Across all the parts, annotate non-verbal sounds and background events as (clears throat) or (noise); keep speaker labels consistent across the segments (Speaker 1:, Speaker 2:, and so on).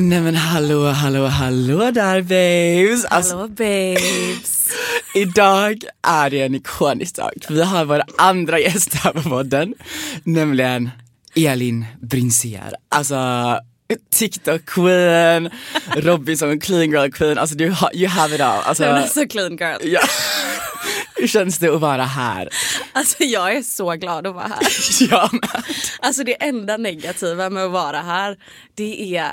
Speaker 1: Nej men hallå, hallå, hallå där babes. Alltså,
Speaker 2: Hallå babes. (laughs)
Speaker 1: idag är det en ikonisk dag. Vi har vår andra gäst här på podden, nämligen Elin Brinsier. Alltså TikTok queen, Robinson clean girl queen, alltså du har, you have it all. Alltså,
Speaker 2: Men alltså clean girl. (laughs)
Speaker 1: ja. Hur känns det att vara här?
Speaker 2: Alltså jag är så glad att vara här. (laughs)
Speaker 1: Jag med.
Speaker 2: Alltså det enda negativa med att vara här det är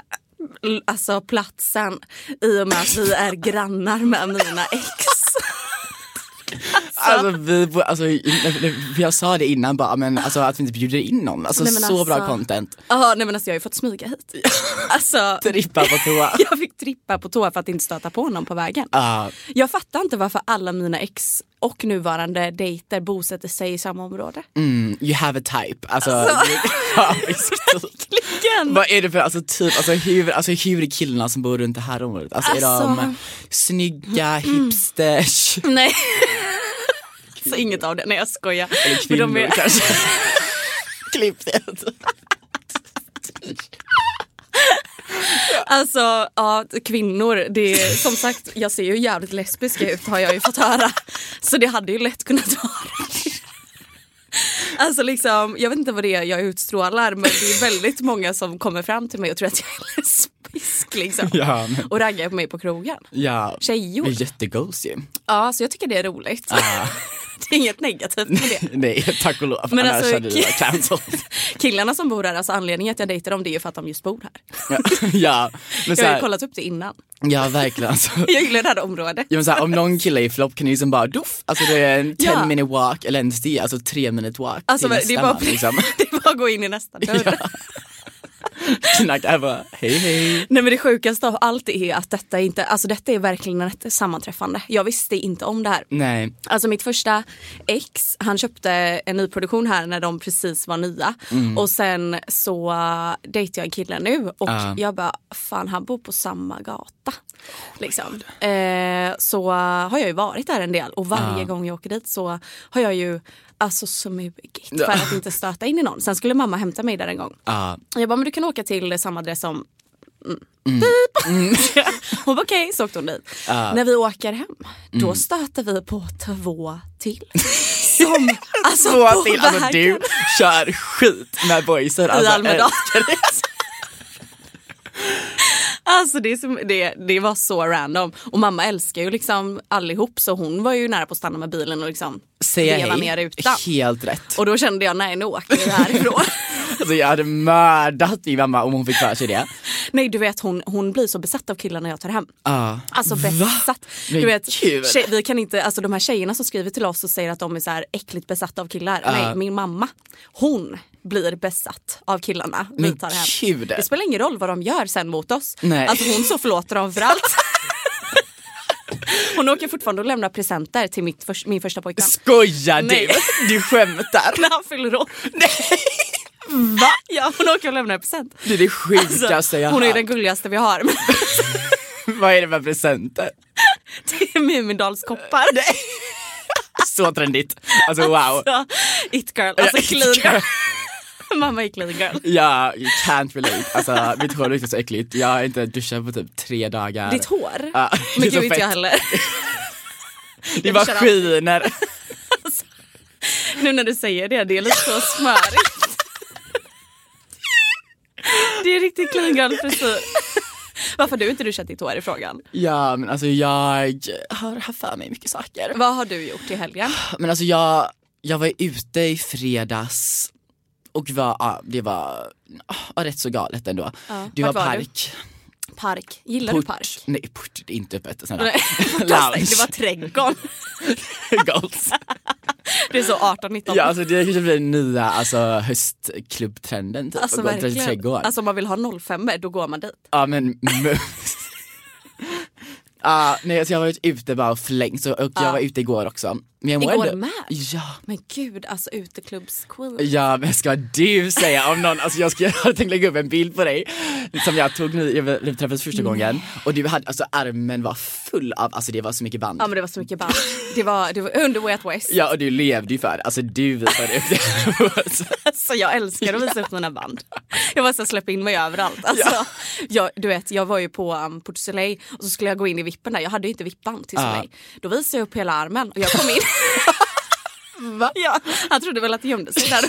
Speaker 2: alltså platsen i och med att vi är grannar med mina ex. (laughs)
Speaker 1: Alltså, vi, alltså, jag sa det innan bara, men alltså, att vi inte bjuder in någon. Alltså,
Speaker 2: Nej,
Speaker 1: så bra
Speaker 2: alltså-
Speaker 1: content.
Speaker 2: Ja nej men alltså jag har ju fått smyga hit. (laughs) Alltså
Speaker 1: Trippa på toa. (laughs)
Speaker 2: jag fick trippa på toa för att inte stöta på någon på vägen.
Speaker 1: Ja.
Speaker 2: Jag fattar inte varför alla mina ex och nuvarande dejter bosätter sig i samma område.
Speaker 1: Mm, you have a type. Alltså. (laughs)
Speaker 2: Verkligen.
Speaker 1: Vad är det för alltså, typ, alltså, hur, alltså, hur är killarna som bor runt det här området? Alltså, är de
Speaker 2: Alltså- Mm.
Speaker 1: snygga, hipsters?
Speaker 2: Nej. Så inget av det, nej jag skojar.
Speaker 1: Eller kvinnor
Speaker 2: de är-
Speaker 1: kanske? (laughs) Klipp det.
Speaker 2: Alltså ja, kvinnor, det är, som sagt jag ser ju jävligt lesbisk ut har jag ju fått höra. Så det hade ju lätt kunnat vara. (laughs) Alltså liksom, jag vet inte vad det är jag utstrålar men det är väldigt många som kommer fram till mig och tror att jag är lesbisk liksom.
Speaker 1: Ja, men-
Speaker 2: Och raggar på mig på krogen.
Speaker 1: Ja,
Speaker 2: Tjejor.
Speaker 1: det är jättegos ju.
Speaker 2: Ja så jag tycker det är roligt. (laughs) det är inget negativt med det. (laughs)
Speaker 1: Nej, tack och lov.
Speaker 2: Men
Speaker 1: Annars
Speaker 2: alltså,
Speaker 1: hade du varit cancelled.
Speaker 2: Killarna som bor här, alltså anledningen att jag dejtar dem det är ju för att de just bor här.
Speaker 1: Ja, ja, men
Speaker 2: Jag har ju kollat upp det innan.
Speaker 1: Ja verkligen alltså. (laughs)
Speaker 2: Jag gillar det här området.
Speaker 1: Ja, men så här, om någon kille är i flopp kan du liksom bara doff, alltså det är en 10
Speaker 2: Ja.
Speaker 1: minute walk eller ens det, alltså 3 minute walk
Speaker 2: Alltså, det, är bara,
Speaker 1: man liksom. (laughs)
Speaker 2: det är bara att gå in i nästa dörr. (laughs) (laughs)
Speaker 1: Knacka bara, hej hej.
Speaker 2: Nej men det sjukaste av allt är att detta inte, alltså detta är verkligen ett sammanträffande. Jag visste inte om det här.
Speaker 1: Nej,
Speaker 2: Alltså mitt första ex, han köpte en nyproduktion här när de precis var nya. Och sen så uh, dejtade jag en kille nu och
Speaker 1: Ja.
Speaker 2: jag bara, fan han bor på samma gata. Liksom. Eh, så uh, har jag ju varit där en del och varje gång jag åker dit så har jag ju alltså smugit för att inte stöta in i någon. Sen skulle mamma hämta mig där en gång.
Speaker 1: ja.
Speaker 2: Jag bara, men du kan åka till samma adress som mm. (laughs) Pip. hon bara okej, så åkte hon dit. När vi åker hem, då stöter vi på två till. (laughs) Som, alltså
Speaker 1: Två till, alltså
Speaker 2: vägen
Speaker 1: du kör skit med boysen.
Speaker 2: i
Speaker 1: Alltså,
Speaker 2: Almedalen. (laughs) Alltså det, som, det, det var så random. Och mamma älskar ju liksom allihop så hon var ju nära på att stanna med bilen och liksom
Speaker 1: Säga
Speaker 2: veva
Speaker 1: hej,
Speaker 2: ner rutan.
Speaker 1: helt rätt.
Speaker 2: Och då kände jag nej nu åker vi härifrån. (laughs)
Speaker 1: Alltså, jag hade mördat min mamma om hon fick för sig det. (laughs)
Speaker 2: nej du vet hon, hon blir så besatt av killarna jag tar hem.
Speaker 1: Ja.
Speaker 2: Alltså besatt. Du vet, tjej, vi kan inte, alltså de här tjejerna som skriver till oss och säger att de är så här äckligt besatta av killar. Nej, min mamma, hon blir besatt av killarna vi tar hem.
Speaker 1: gud.
Speaker 2: Det spelar ingen roll vad de gör sen mot oss.
Speaker 1: Nej.
Speaker 2: Alltså hon så förlåter dem för allt. (laughs) Hon åker fortfarande och lämnar presenter till mitt förs- min första pojkvän.
Speaker 1: Skojar du?
Speaker 2: Nej.
Speaker 1: Du skämtar? (laughs)
Speaker 2: När han fyller år.
Speaker 1: Nej!
Speaker 2: Va? (laughs) Ja hon åker och lämnar en present.
Speaker 1: Det är det sjukaste
Speaker 2: Alltså,
Speaker 1: jag
Speaker 2: hon är den gulligaste vi har. (laughs)
Speaker 1: Vad är det för presenter? (laughs)
Speaker 2: det är Mumindalskoppar.
Speaker 1: Så trendigt. Alltså wow.
Speaker 2: Alltså, it girl, alltså clean
Speaker 1: girl.
Speaker 2: Mamma är clean girl.
Speaker 1: Ja, you can't relate. Alltså mitt hår luktar så äckligt. Jag har inte duschat på typ tre dagar.
Speaker 2: Ditt hår?
Speaker 1: Ja,
Speaker 2: Men gud inte jag heller.
Speaker 1: Det bara skiner.
Speaker 2: Nu när du säger det, det är lite så smörigt. Det är riktigt clean girl frisyr. (laughs) Varför har du inte duschat ditt hår i frågan?
Speaker 1: Ja men alltså jag har haft för mig mycket saker.
Speaker 2: Vad har du gjort i helgen? (sighs)
Speaker 1: Men alltså jag, jag var ute i fredags och var, ja, det var ja, rätt så galet ändå.
Speaker 2: Ja,
Speaker 1: det var
Speaker 2: var du?
Speaker 1: park.
Speaker 2: Park. Gillar du park?
Speaker 1: Nej port, det är inte öppet.
Speaker 2: Nej, (laughs) det var trädgården. (laughs)
Speaker 1: Goals. (laughs)
Speaker 2: Det är så 18-19.
Speaker 1: Ja alltså det kanske blir den nya alltså, höstklubbtrenden typ.
Speaker 2: Alltså
Speaker 1: gå till trädgården.
Speaker 2: Alltså om man vill ha 05 då går man dit.
Speaker 1: Ja men. (laughs) Ja, nej alltså jag har varit ute bara och flängt och jag var ute igår också. Men jag mår
Speaker 2: Igår
Speaker 1: ändå-
Speaker 2: med?
Speaker 1: Ja.
Speaker 2: Men gud, alltså uteklubbsqueen.
Speaker 1: Ja men ska du säga om någon, alltså jag, ska, jag hade tänkt lägga upp en bild på dig som jag tog nu, jag vi träffades första gången och du hade, alltså armen var full av, alltså det var så mycket band.
Speaker 2: Ja men det var så mycket band. Det var, det var under Way Out West.
Speaker 1: Ja och du levde ju för alltså du visade upp det. (laughs)
Speaker 2: Alltså jag älskar att visa upp mina band. Jag var så släppa in mig överallt. Alltså, jag, du vet, jag var ju på um, Port Soleil och så skulle jag gå in i vippen där. Jag hade ju inte vippband till
Speaker 1: Ja.
Speaker 2: Soleil. Då visade jag upp hela armen och jag kom in.
Speaker 1: Va?
Speaker 2: ja, han trodde väl att det gömde sig där.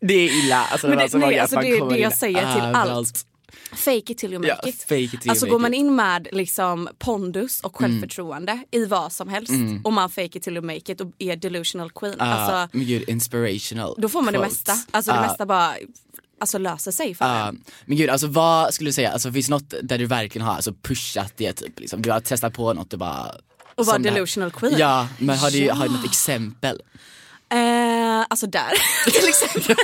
Speaker 1: Det är illa, alltså
Speaker 2: Men
Speaker 1: det,
Speaker 2: det-
Speaker 1: var så
Speaker 2: nej, alltså det är det jag säger till allt.
Speaker 1: överallt.
Speaker 2: Fake it till you make
Speaker 1: Ja,
Speaker 2: it.
Speaker 1: fake it
Speaker 2: alltså går man in med liksom pondus och självförtroende i vad som helst och man fake it till you make it och är delusional queen.
Speaker 1: Ja,
Speaker 2: Alltså,
Speaker 1: gud inspirational
Speaker 2: då får man det
Speaker 1: quotes.
Speaker 2: mesta. Alltså det
Speaker 1: Ja.
Speaker 2: mesta bara alltså, löser sig för
Speaker 1: Ja,
Speaker 2: en.
Speaker 1: men gud alltså vad skulle du säga, alltså finns det något där du verkligen har alltså, pushat det typ liksom? Du har testat på något och bara
Speaker 2: Och vara delusional queen.
Speaker 1: Ja, men har du,
Speaker 2: Ja.
Speaker 1: har du något exempel?
Speaker 2: Eh, alltså där (laughs) till exempel.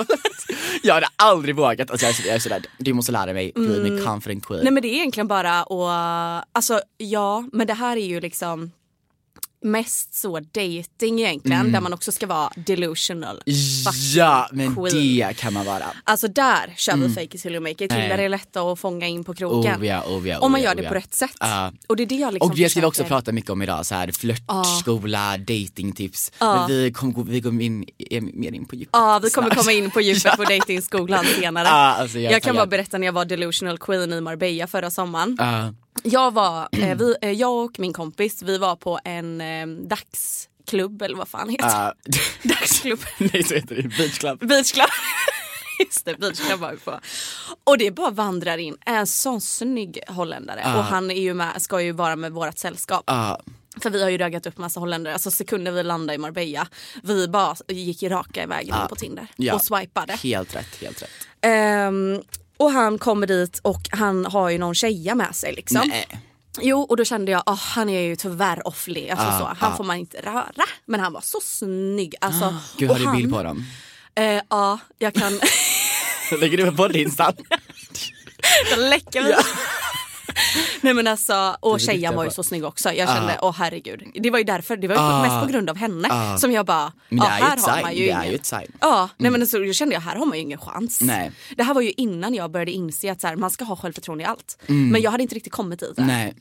Speaker 1: Jag hade aldrig vågat, alltså jag är, så- jag är sådär, du måste lära mig bli min confident queen.
Speaker 2: Mm. Nej men det är egentligen bara att, alltså ja men det här är ju liksom mest så dating egentligen där man också ska vara delusional.
Speaker 1: ja men
Speaker 2: queen.
Speaker 1: det kan man vara.
Speaker 2: Alltså där kör vi fake it till you make it.
Speaker 1: Nej.
Speaker 2: Killar är lätta att fånga in på kroken.
Speaker 1: Oh ja, oh ja,
Speaker 2: Om man
Speaker 1: oh
Speaker 2: gör
Speaker 1: oh
Speaker 2: det på rätt sätt.
Speaker 1: Ja.
Speaker 2: Och det är det jag liksom
Speaker 1: Och det ska vi också prata mycket om idag, så här flörtskola, datingtips. Men vi kommer vi kommer in, är mer in på djupet.
Speaker 2: Ja vi kommer
Speaker 1: snart.
Speaker 2: komma in på djupet på (laughs) datingskolan senare.
Speaker 1: Alltså, jag
Speaker 2: jag kan bara berätta när jag var delusional queen i Marbella förra sommaren.
Speaker 1: Ja.
Speaker 2: Jag, var, eh, vi, eh, jag och min kompis vi var på en eh, dagsklubb eller vad fan heter
Speaker 1: Ja.
Speaker 2: det? (laughs) Dagsklubb. (laughs)
Speaker 1: Nej så heter det, beach club.
Speaker 2: Beach club. (laughs) Just det, beach club var vi på. Och det bara vandrar in en sån snygg holländare och han är ju med, ska ju vara med vårt sällskap.
Speaker 1: Ja.
Speaker 2: För vi har ju raggat upp massa holländare, alltså sekunder vi landade i Marbella, vi bara gick raka vägen in på Tinder
Speaker 1: Ja.
Speaker 2: och swipade.
Speaker 1: Helt rätt, helt rätt.
Speaker 2: Ehm, och han kommer dit och han har ju någon tjeja med sig liksom.
Speaker 1: Nej.
Speaker 2: Jo och då kände jag, oh, han är ju tyvärr off-ly, alltså
Speaker 1: Ah,
Speaker 2: så. han
Speaker 1: ah.
Speaker 2: får man inte röra. Men han var så snygg. Alltså,
Speaker 1: Gud
Speaker 2: och
Speaker 1: har du
Speaker 2: han,
Speaker 1: bild på dem?
Speaker 2: Eh, ja, jag kan (laughs)
Speaker 1: Lägger du på din (laughs) Insta?
Speaker 2: jag läcker ja. (laughs) Nej men alltså, och tjejen var ju så snygg också. Jag kände, åh herregud. Det var ju därför, det var ju
Speaker 1: Ah.
Speaker 2: mest på grund av henne
Speaker 1: Ah.
Speaker 2: som jag bara, ja
Speaker 1: det ju
Speaker 2: här har man ju
Speaker 1: det är ju ett sign.
Speaker 2: Ja, nej men så, jag kände jag här har man ju ingen chans.
Speaker 1: Nej.
Speaker 2: Det här var ju innan jag började inse att så här, man ska ha självförtroende i allt. Men jag hade inte riktigt kommit dit.
Speaker 1: Mm. Nej.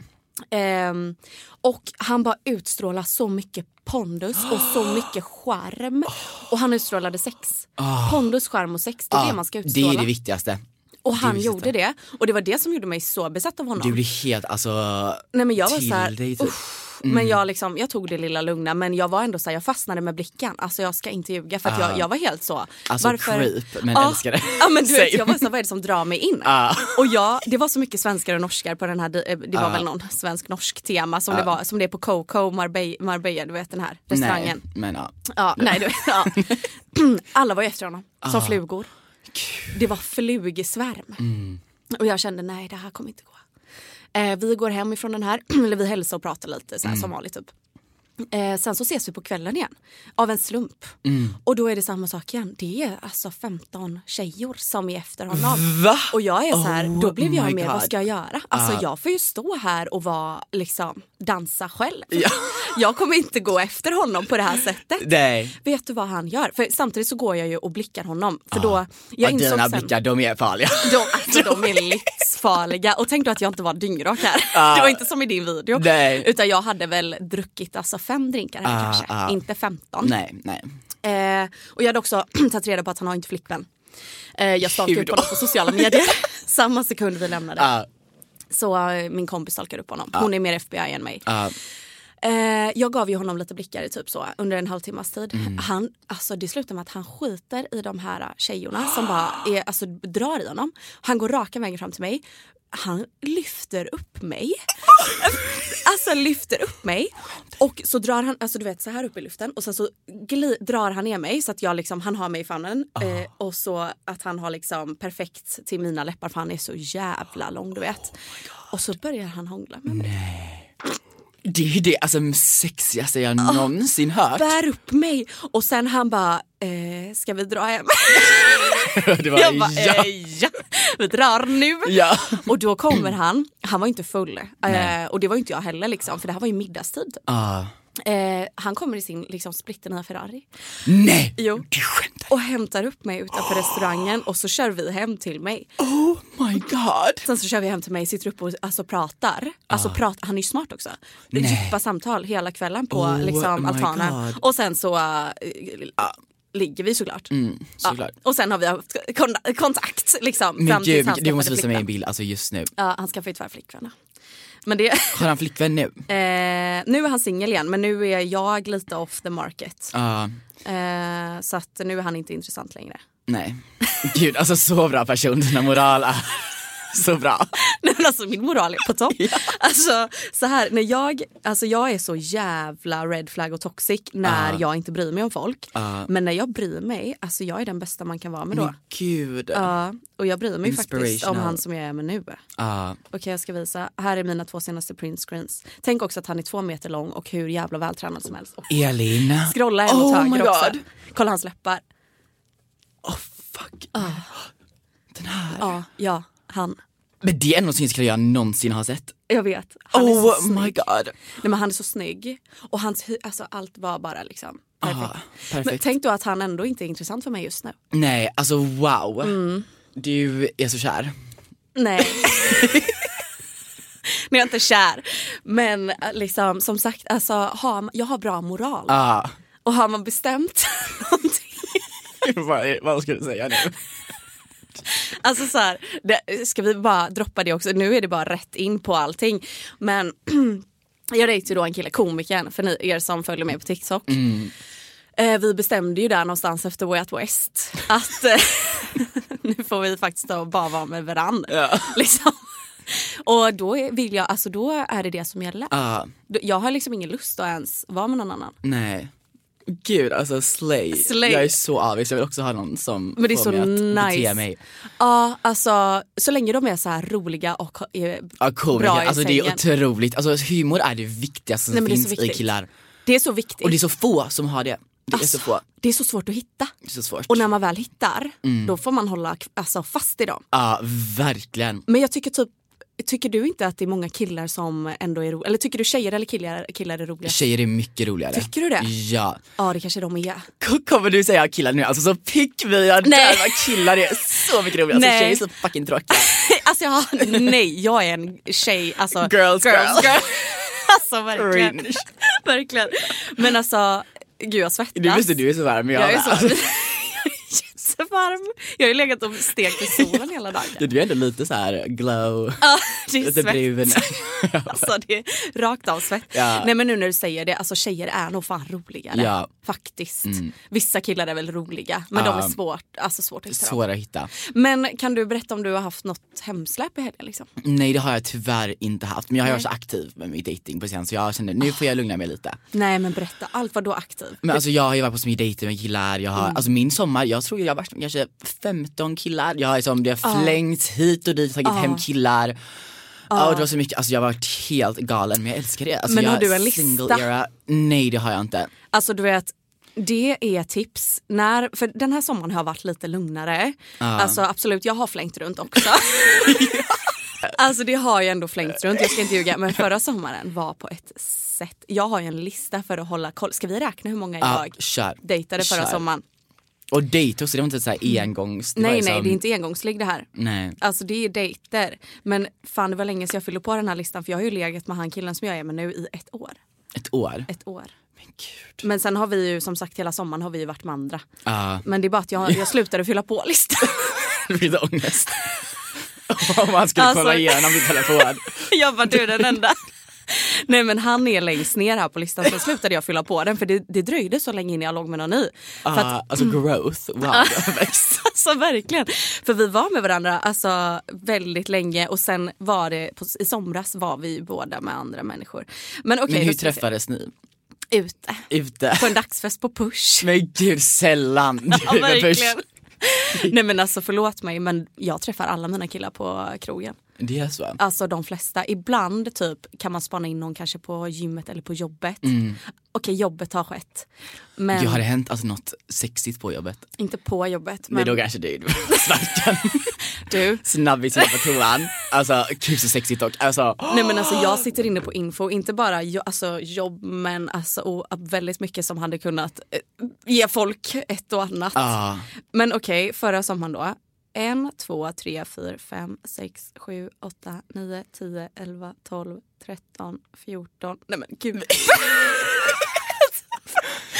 Speaker 2: Ehm, och han bara utstrålar så mycket pondus och så (gasps) mycket charm. Och han utstrålade sex. Pondus, charm och sex, det är det man ska
Speaker 1: det
Speaker 2: utstråla.
Speaker 1: är det viktigaste.
Speaker 2: Och han gjorde det. Och det var det som gjorde mig så besatt av honom.
Speaker 1: Du blir helt, alltså,
Speaker 2: Nej men jag var så här,
Speaker 1: dig typ.
Speaker 2: usch. Men jag, liksom, jag tog det lilla lugna men jag var ändå så här, jag fastnade med blicken. Alltså jag ska inte ljuga för att jag, jag var helt så.
Speaker 1: Alltså creep, men
Speaker 2: ja,
Speaker 1: älskar det.
Speaker 2: Ja men du vet, jag var så här, vad är det som drar mig in?
Speaker 1: Ja.
Speaker 2: Och jag, det var så mycket svenskar och norskar på den här, eh, det var väl någon svensk-norsk tema som det var, som det är på Coco Marbella, Marbella, du vet den här restaurangen.
Speaker 1: Nej, men ja.
Speaker 2: Ja, nej, du, ja. (laughs) (clears throat) Alla var ju efter honom, som flugor. Det var flugsvärm. Och jag kände nej det här kommer inte gå. Eh, vi går hem ifrån den här, (clears throat) eller vi hälsar och pratar lite så här, som vanligt typ. Eh, sen så ses vi på kvällen igen av en slump.
Speaker 1: Mm.
Speaker 2: Och då är det samma sak igen. Det är alltså 15 tjejor som är efter honom.
Speaker 1: Va?
Speaker 2: Och jag är så här,
Speaker 1: Oh
Speaker 2: då blev jag
Speaker 1: my
Speaker 2: med, vad
Speaker 1: God.
Speaker 2: ska jag göra? Alltså
Speaker 1: Ah.
Speaker 2: jag får ju stå här och vara liksom dansa själv.
Speaker 1: Ja.
Speaker 2: Jag kommer inte gå efter honom på det här sättet.
Speaker 1: Nej.
Speaker 2: Vet du vad han gör? För samtidigt så går jag ju och blickar honom. För då, jag
Speaker 1: och dina
Speaker 2: sen,
Speaker 1: blickar, de är farliga. (laughs)
Speaker 2: de, alltså, de (laughs) är livsfarliga. Och tänk då att jag inte var dyngrak här. Det var inte som i din video.
Speaker 1: Nej.
Speaker 2: Utan jag hade väl druckit alltså fem drinkar här
Speaker 1: Ah,
Speaker 2: kanske.
Speaker 1: ah.
Speaker 2: Inte 15.
Speaker 1: nej, nej.
Speaker 2: Eh, och jag hade också (clears throat) tagit reda på att han har inte flickvän. Eh, jag stalkade upp honom på sociala (laughs) medier. (laughs) Samma sekund vi lämnade.
Speaker 1: Ja,
Speaker 2: Så eh, min kompis stalkade upp honom. Hon är mer FBI än mig. Eh, jag gav ju honom lite blickar i typ så under en halvtimmas tid.
Speaker 1: Mm.
Speaker 2: Han, alltså det slutar med att han skiter i de här tjejorna som bara är, alltså, drar i honom. Han går raka vägen fram till mig. Han lyfter upp mig. (laughs) alltså lyfter upp mig. Och så drar han, alltså du vet så här upp i luften och sen så gli, drar han ner mig så att jag liksom, han har mig i famnen. Eh, och så att han har liksom perfekt till mina läppar för han är så jävla lång du vet. och så börjar han hångla med mig.
Speaker 1: Det är ju det alltså, sexigaste jag någonsin hört.
Speaker 2: bär upp mig och sen han bara, eh, ska vi dra hem? (laughs)
Speaker 1: det var,
Speaker 2: Jag bara,
Speaker 1: ja.
Speaker 2: eh, ja, vi drar nu.
Speaker 1: Ja.
Speaker 2: Och då kommer han, han var inte full eh, och det var inte jag heller liksom för det här var ju middagstid.
Speaker 1: Ah.
Speaker 2: Eh, han kommer i sin liksom, splitternya Ferrari
Speaker 1: Nej,
Speaker 2: Jo.
Speaker 1: du skämtar.
Speaker 2: och hämtar upp mig utanför restaurangen och så kör vi hem till mig.
Speaker 1: Oh my god.
Speaker 2: Sen så kör vi hem till mig, sitter upp och alltså, pratar. Alltså, prat, han är ju smart också.
Speaker 1: Nej.
Speaker 2: Djupa samtal hela kvällen på
Speaker 1: Oh
Speaker 2: liksom, altanen.
Speaker 1: God.
Speaker 2: Och sen så äh, ligger vi såklart.
Speaker 1: Mm, såklart.
Speaker 2: Ja. Och sen har vi haft kon- kontakt liksom,
Speaker 1: Men
Speaker 2: fram
Speaker 1: gud, du måste visa mig en bild alltså just nu.
Speaker 2: Ja, han skaffade ju tyvärr flickvän. Men det,
Speaker 1: Har han flickvän nu? (laughs)
Speaker 2: eh, nu är han singel igen men nu är jag lite off the market.
Speaker 1: Ja,
Speaker 2: Eh, så att nu är han inte intressant längre.
Speaker 1: nej. Gud, alltså så bra person, dina moral (laughs) så bra.
Speaker 2: Nej, men alltså min moral är på topp. (laughs) Alltså så här, när jag, alltså jag är så jävla red flag och toxic när
Speaker 1: Ah.
Speaker 2: jag inte bryr mig om folk.
Speaker 1: Ah.
Speaker 2: Men när jag bryr mig, alltså jag är den bästa man kan vara med då.
Speaker 1: Men gud.
Speaker 2: Ja, och jag bryr mig faktiskt om han som jag är med nu.
Speaker 1: Ja.
Speaker 2: Okej jag ska visa, här är mina två senaste print screens. Tänk också att han är två meter lång och hur jävla vältränad som helst. Och
Speaker 1: Elin.
Speaker 2: scrolla en åt
Speaker 1: Oh
Speaker 2: höger också. Kolla hans läppar.
Speaker 1: Oh fuck.
Speaker 2: Ah.
Speaker 1: Den här.
Speaker 2: Ja, ja, han.
Speaker 1: Men det är snyggaste killar jag någonsin har sett.
Speaker 2: Jag vet. Han är så
Speaker 1: Oh
Speaker 2: snygg.
Speaker 1: my god.
Speaker 2: Nej, men han är så snygg. Och hans, alltså, allt var bara liksom perfekt.
Speaker 1: Ah, perfekt.
Speaker 2: Men tänk då att han ändå inte är intressant för mig just nu.
Speaker 1: Nej, alltså wow.
Speaker 2: Mm.
Speaker 1: Du är så kär.
Speaker 2: Nej. (laughs) (laughs) Är jag inte kär. Men äh, liksom, som sagt, alltså, har, jag har bra moral.
Speaker 1: Ah.
Speaker 2: Och har man bestämt (laughs) någonting.
Speaker 1: vad, vad ska du säga nu? (laughs)
Speaker 2: Alltså så här, det, ska vi bara droppa det också? Nu är det bara rätt in på allting. Men (clears throat) jag dejtade ju då en kille, komikern, för ni, er som följer mig på TikTok. Eh, vi bestämde ju där någonstans efter Way Out West att eh, (laughs) nu får vi faktiskt då bara vara med varandra.
Speaker 1: Ja. (laughs)
Speaker 2: Liksom. Och då vill jag, alltså då är det det som gäller. Då- Jag har liksom ingen lust att ens vara med någon annan.
Speaker 1: nej. Gud alltså slay.
Speaker 2: Slay.
Speaker 1: Jag är så avis, jag vill också ha någon som
Speaker 2: Men det är
Speaker 1: får
Speaker 2: så
Speaker 1: mig att bete mig.
Speaker 2: Ja, alltså så länge de är så här roliga och är
Speaker 1: Ja, komiker.
Speaker 2: bra i
Speaker 1: Alltså det är
Speaker 2: sängen.
Speaker 1: otroligt. Alltså humor är det viktigaste som
Speaker 2: Nej, är
Speaker 1: finns i killar.
Speaker 2: Det är så viktigt.
Speaker 1: Och det är så få som har det. Det är
Speaker 2: Alltså,
Speaker 1: så få.
Speaker 2: det är så svårt att hitta.
Speaker 1: Är svårt.
Speaker 2: Och när man väl hittar,
Speaker 1: Mm.
Speaker 2: då får man hålla alltså, fast i dem.
Speaker 1: Ja, verkligen.
Speaker 2: Men jag tycker typ, tycker du inte att det är många killar som ändå är roliga? Eller tycker du tjejer eller killar, killar är roliga?
Speaker 1: Tjejer är mycket roligare.
Speaker 2: Tycker du det?
Speaker 1: Ja.
Speaker 2: Ja det kanske de är.
Speaker 1: K- Kommer du säga killar nu? Alltså så pick me, jag dör vad killar är så mycket roligare. Alltså tjejer är så fucking tråkiga. (laughs)
Speaker 2: alltså jag, nej, jag är en tjej. Alltså,
Speaker 1: Girls, girl. (laughs)
Speaker 2: alltså verkligen. (laughs) Verkligen. Men alltså, gud jag svettas.
Speaker 1: Du visste du är så varm, jag,
Speaker 2: jag är
Speaker 1: med.
Speaker 2: Så, jättevarm. Jag har ju legat och stekt i solen hela dagen.
Speaker 1: Du är ändå lite så här glow,
Speaker 2: Ja, det är svett.
Speaker 1: brun. (laughs)
Speaker 2: Alltså det är rakt av svett.
Speaker 1: Ja.
Speaker 2: Nej men nu när du säger det, alltså tjejer är nog fan roligare.
Speaker 1: Ja. Mm.
Speaker 2: Faktiskt. Vissa killar är väl roliga men de
Speaker 1: Ja.
Speaker 2: är svårt, alltså svårt att hitta.
Speaker 1: Svåra att hitta.
Speaker 2: Men kan du berätta om du har haft något hemsläp i helgen? Liksom?
Speaker 1: Nej det har jag tyvärr inte haft. Men jag har varit så aktiv med min dating på sen så jag kände nu får jag lugna mig lite.
Speaker 2: Nej men berätta allt, vad då aktiv?
Speaker 1: Men alltså jag har ju varit på så mycket dejter med killar, jag har,
Speaker 2: Mm.
Speaker 1: alltså min sommar, jag tror jag har varit med kanske 15 killar. Jag har liksom, det har flängts hit och dit, tagit hem killar. Ja, och det var så mycket, alltså jag har varit helt galen men jag älskar det. Alltså,
Speaker 2: Men har du en lista?
Speaker 1: Era, nej det har jag inte.
Speaker 2: Alltså du vet, det är tips. När, för den här sommaren har varit lite lugnare. Alltså absolut, jag har flängt runt också. (laughs) alltså det har jag ändå flängt runt, jag ska inte ljuga. Men förra sommaren var på ett sätt, jag har ju en lista för att hålla koll. Ska vi räkna hur många
Speaker 1: Ja,
Speaker 2: jag
Speaker 1: kör.
Speaker 2: dejtade förra
Speaker 1: Kör.
Speaker 2: sommaren?
Speaker 1: Och dejt också, det var inte så här engångs... det
Speaker 2: Nej
Speaker 1: liksom-
Speaker 2: nej, det är inte engångsligg det här.
Speaker 1: Nej.
Speaker 2: Alltså det är dejter. Men fan det var länge sedan jag fyllde på den här listan för jag har ju legat med han killen som jag är med nu i ett år.
Speaker 1: Ett år.
Speaker 2: Ett år.
Speaker 1: Men gud.
Speaker 2: Men sen har vi ju som sagt hela sommaren har vi ju varit med andra.
Speaker 1: Ja,
Speaker 2: Men det är bara att jag, jag slutade fylla på listan. (laughs)
Speaker 1: lite ångest. (laughs) Om man skulle
Speaker 2: Alltså-
Speaker 1: kolla igenom min telefon. (laughs)
Speaker 2: jag bara du den enda. (laughs) Nej men han är längst ner här på listan så slutade jag fylla på den för det, det dröjde så länge innan jag låg med någon ny. För att,
Speaker 1: Ah, alltså growth, wow. växt. (laughs)
Speaker 2: alltså verkligen. För vi var med varandra alltså, väldigt länge och sen var det, på, i somras var vi båda med andra människor. Men okej,
Speaker 1: Men hur träffades ni?
Speaker 2: Ute.
Speaker 1: Ute?
Speaker 2: På en dagsfest på Push.
Speaker 1: Men gud sällan. (laughs)
Speaker 2: Ja, verkligen. Nej men alltså förlåt mig men jag träffar alla mina killar på krogen.
Speaker 1: Det är så?
Speaker 2: Alltså de flesta. Ibland typ kan man spana in någon kanske på gymmet eller på jobbet. Okej jobbet har skett. Men
Speaker 1: Jag har det hänt alltså, något sexigt på jobbet?
Speaker 2: inte på jobbet.
Speaker 1: Men
Speaker 2: Men
Speaker 1: då kanske det är (laughs) (laughs)
Speaker 2: du.
Speaker 1: Snabbis inne på toan. Alltså gud så sexigt och alltså.
Speaker 2: Nej men alltså jag sitter inne på info, inte bara jo, alltså, jobb men alltså, och väldigt mycket som hade kunnat eh, ge folk ett och annat.
Speaker 1: Ah,
Speaker 2: Men okej, förra sommaren då. En, två, tre, fyra, fem, sex, sju, åtta, nio, tio, elva, tolv, tretton, fjorton. Nej men gud. (laughs)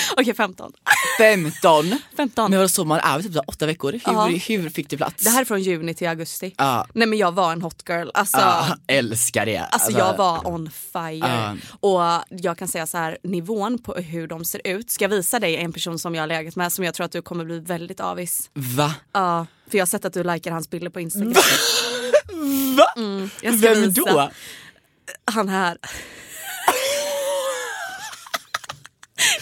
Speaker 2: (laughs) okej, femton.
Speaker 1: 15.
Speaker 2: 15.
Speaker 1: Men vadå sommar är typ åtta veckor? Hur,
Speaker 2: Ja.
Speaker 1: hur fick det plats?
Speaker 2: Det här är från juni till augusti.
Speaker 1: Ja.
Speaker 2: Nej men jag var en hot girl. Alltså,
Speaker 1: Ah, älskar det.
Speaker 2: Alltså jag var on fire.
Speaker 1: Ja.
Speaker 2: Och jag kan säga så här, nivån på hur de ser ut. Ska jag visa dig en person som jag har legat med som jag tror att du kommer bli väldigt avis.
Speaker 1: Va?
Speaker 2: Ja, för jag har sett att du likar hans bilder på Instagram.
Speaker 1: Va?
Speaker 2: Mm,
Speaker 1: Vem
Speaker 2: visa.
Speaker 1: då?
Speaker 2: Han här.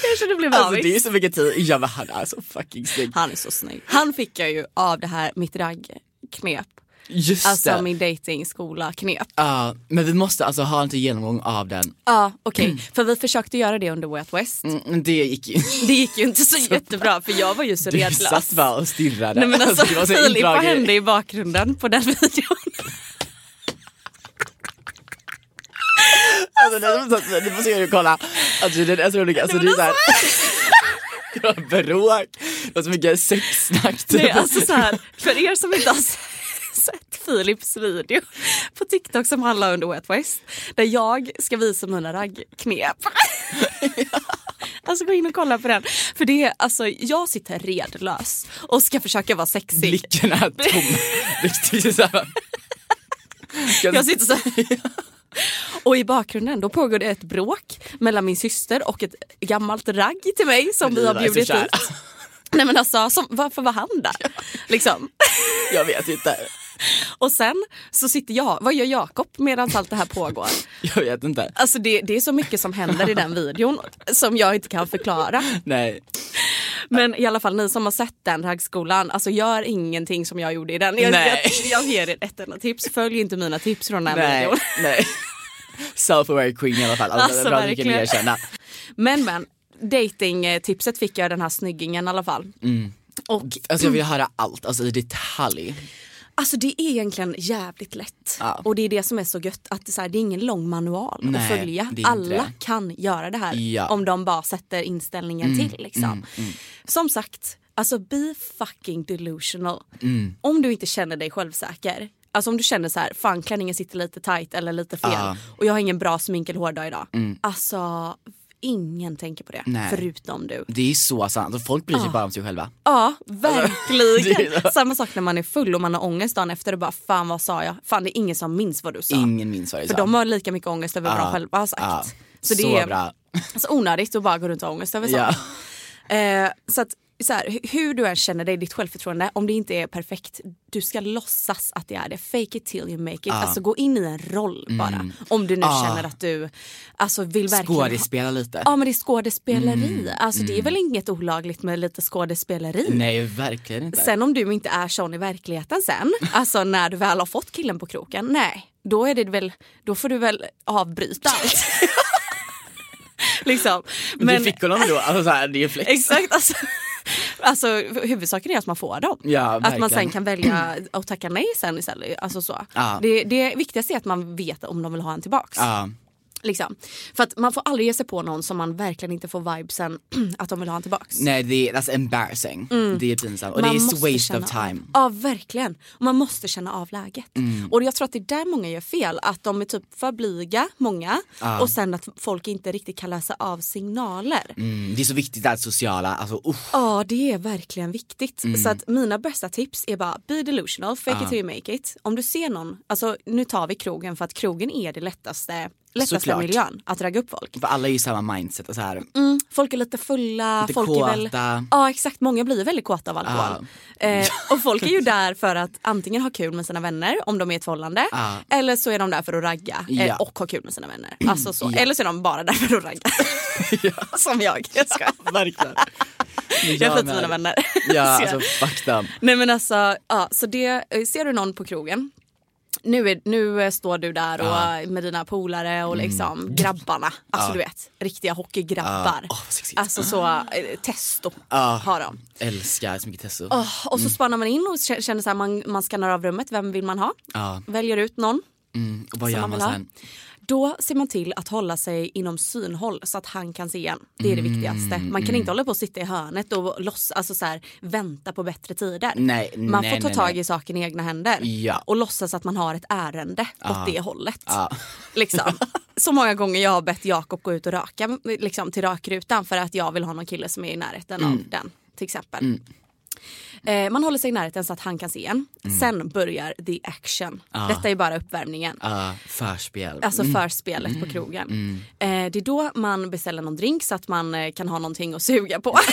Speaker 2: Kanske du blev
Speaker 1: Alltså
Speaker 2: avis.
Speaker 1: det är så mycket tid. Ja men han är så fucking snygg.
Speaker 2: Han är så snygg. Han fick jag ju av det här mitt raggknep.
Speaker 1: Just
Speaker 2: Alltså
Speaker 1: det.
Speaker 2: min datingskola knep.
Speaker 1: Ja, men vi måste alltså ha en till genomgång av den.
Speaker 2: Ja okej, för vi försökte göra det under Way Out West.
Speaker 1: Mm, men det gick ju
Speaker 2: Det gick ju inte (laughs) så jättebra för jag var ju så
Speaker 1: Du
Speaker 2: redlös.
Speaker 1: satt bara och stirrade.
Speaker 2: Nej men alltså,
Speaker 1: det var så
Speaker 2: Filip, vad hände i bakgrunden på den (laughs) videon?
Speaker 1: Alltså, det är så- du måste ju kolla. Alltså det är så roligt. Alltså, det är såhär. Det var bråk, det var så mycket sexsnack. typ.
Speaker 2: Nej alltså så här, för er som inte har sett Philips video på TikTok som handlar under Out West där jag ska visa mina raggknep. (laughs) Alltså gå in och kolla på den. För det är, alltså jag sitter redlös och ska försöka vara sexig.
Speaker 1: Blicken är tom. (laughs)
Speaker 2: Jag sitter så här. Och i bakgrunden då pågår det ett bråk mellan min syster och ett gammalt ragg till mig som vi har bjudit ut. Nej men alltså som, varför var han där? Liksom. (laughs)
Speaker 1: Jag vet inte.
Speaker 2: Och sen så sitter jag, vad gör Jakob medan allt det här pågår? (laughs)
Speaker 1: Jag vet inte.
Speaker 2: Alltså det, det är så mycket som händer i den videon som jag inte kan förklara.
Speaker 1: Nej.
Speaker 2: Men i alla fall ni som har sett den raggskolan, alltså gör ingenting som jag gjorde i den. Jag,
Speaker 1: Nej.
Speaker 2: jag, jag ger er ett enda tips, följ inte mina tips från den här
Speaker 1: Nej.
Speaker 2: videon.
Speaker 1: Nej. (laughs) Self-aware queen i alla fall. Alltså,
Speaker 2: Alltså,
Speaker 1: bra
Speaker 2: verkligen.
Speaker 1: erkänna.
Speaker 2: Men men, datingtipset fick jag den här snyggingen i alla fall. Och
Speaker 1: Alltså jag vill höra allt, alltså i detalj.
Speaker 2: Alltså det är egentligen jävligt lätt.
Speaker 1: Ja.
Speaker 2: Och det är det som är så gött att det, är så här, det är ingen lång manual
Speaker 1: Nej,
Speaker 2: att följa. Alla
Speaker 1: det.
Speaker 2: kan göra det här
Speaker 1: Ja.
Speaker 2: om de bara sätter inställningen till. Liksom. Som sagt, alltså be fucking delusional.
Speaker 1: Mm.
Speaker 2: Om du inte känner dig självsäker. Alltså om du känner så här, fan klänningen sitter lite tight eller lite fel
Speaker 1: Ja.
Speaker 2: och jag har ingen bra smink eller hårdag idag. Alltså ingen tänker på det
Speaker 1: Nej.
Speaker 2: förutom du.
Speaker 1: Det är så sant, och folk bryr sig bara om sig själva.
Speaker 2: Ja, (laughs)
Speaker 1: det
Speaker 2: verkligen. Samma sak när man är full och man har ångest dagen efter och bara fan vad sa jag? Fan det är ingen som minns vad du sa.
Speaker 1: Ingen minns vad jag
Speaker 2: För
Speaker 1: sa.
Speaker 2: de har lika mycket ångest över vad
Speaker 1: Ja,
Speaker 2: de själva har sagt.
Speaker 1: ja.
Speaker 2: Så det
Speaker 1: Så
Speaker 2: är
Speaker 1: bra.
Speaker 2: alltså, onödigt att bara gå runt och ha ångest över
Speaker 1: Ja.
Speaker 2: sånt. Eh, så att så här, hu- hur du än känner dig, ditt självförtroende, om det inte är perfekt, du ska låtsas att det är det. Fake it till you make it. Alltså gå in i en roll bara. Om du nu
Speaker 1: Ah.
Speaker 2: känner att du alltså, vill verkligen
Speaker 1: Skådespela lite.
Speaker 2: Ja men det är skådespeleri. Alltså det är väl inget olagligt med lite skådespeleri.
Speaker 1: Nej verkligen inte.
Speaker 2: Sen om du inte är sån i verkligheten sen, (laughs) alltså när du väl har fått killen på kroken, nej. Då är det väl, då får du väl avbryta allt. (laughs) (laughs) liksom.
Speaker 1: men, du fick honom då, alltså så här, det är flex.
Speaker 2: Exakt. Alltså, alltså, huvudsaken är att man får dem.
Speaker 1: Ja,
Speaker 2: att man sen kan välja att tacka nej sen istället. Alltså så.
Speaker 1: Ja.
Speaker 2: Det, det viktigaste är att man vet om de vill ha en tillbaks.
Speaker 1: Ja.
Speaker 2: Liksom. För att man får aldrig ge sig på någon som man verkligen inte får vibesen (clears throat) att de vill ha en tillbaks.
Speaker 1: Nej det är that's embarrassing. Det är pinsamt och
Speaker 2: Mm. Man
Speaker 1: det är waste of time.
Speaker 2: Av. Ja verkligen. Och man måste känna av läget.
Speaker 1: Mm.
Speaker 2: Och jag tror att det är där många gör fel. Att de är typ för blyga, många. Och sen att folk inte riktigt kan läsa av signaler.
Speaker 1: Mm, det är så viktigt det här sociala, alltså usch.
Speaker 2: Ja det är verkligen viktigt.
Speaker 1: Mm.
Speaker 2: Så att mina bästa tips är bara be delusional, fake it till you make it. Om du ser någon, alltså nu tar vi krogen för att krogen är det lättaste, lättaste
Speaker 1: Såklart.
Speaker 2: miljön att ragga upp folk.
Speaker 1: För alla är ju samma mindset och så här.
Speaker 2: Mm, folk är lite fulla,
Speaker 1: Lite
Speaker 2: folk är väl...
Speaker 1: kåta.
Speaker 2: Ja exakt, många blir väldigt kåta av alkohol. Eh, och folk är ju där för att antingen ha kul med sina vänner om de är i ett förhållande.
Speaker 1: Ja.
Speaker 2: Eller så är de där för att ragga eh,
Speaker 1: Ja.
Speaker 2: och ha kul med sina vänner. Alltså så.
Speaker 1: Ja.
Speaker 2: Eller så är de bara där för att ragga. (laughs) Som jag. (laughs) Jag skojar.
Speaker 1: Verkligen.
Speaker 2: Jag i
Speaker 1: med.
Speaker 2: mina vänner.
Speaker 1: Ja (laughs)
Speaker 2: Så-
Speaker 1: alltså fuck them.
Speaker 2: Nej men alltså, ja, så det, eh, ser du någon på krogen nu, är, nu står du där och, med dina polare och liksom grabbarna. Alltså du vet, riktiga hockeygrabbar.
Speaker 1: Mm. Ja. Sexigt.
Speaker 2: alltså så, eh, testo
Speaker 1: Ja.
Speaker 2: har de.
Speaker 1: Älskar så mycket Tesso.
Speaker 2: Åh, och så spanar man in och känner så här, man, man skannar av rummet, vem vill man ha?
Speaker 1: Ja.
Speaker 2: Väljer ut någon.
Speaker 1: Mm. Och vad gör
Speaker 2: man
Speaker 1: man sen?
Speaker 2: Då ser man till att hålla sig inom synhåll så att han kan se en. Det är det
Speaker 1: Mm,
Speaker 2: viktigaste. Man kan inte hålla på och sitta i hörnet och loss, alltså så här, vänta på bättre tider.
Speaker 1: Nej,
Speaker 2: man
Speaker 1: nej,
Speaker 2: får ta
Speaker 1: nej,
Speaker 2: tag i saken i egna händer
Speaker 1: Ja.
Speaker 2: och låtsas att man har ett ärende åt det hållet.
Speaker 1: Ja. (laughs)
Speaker 2: Liksom. Så många gånger jag har bett Jakob gå ut och raka liksom, till rakrutan för att jag vill ha någon kille som är i närheten
Speaker 1: Mm.
Speaker 2: av den till exempel. Eh, man håller sig i närheten så att han kan se en.
Speaker 1: Mm.
Speaker 2: Sen börjar the action. Detta är bara uppvärmningen.
Speaker 1: Ja, förspel.
Speaker 2: Alltså förspelet på krogen. Eh, det är då man beställer någon drink så att man eh, kan ha någonting att suga på. (laughs)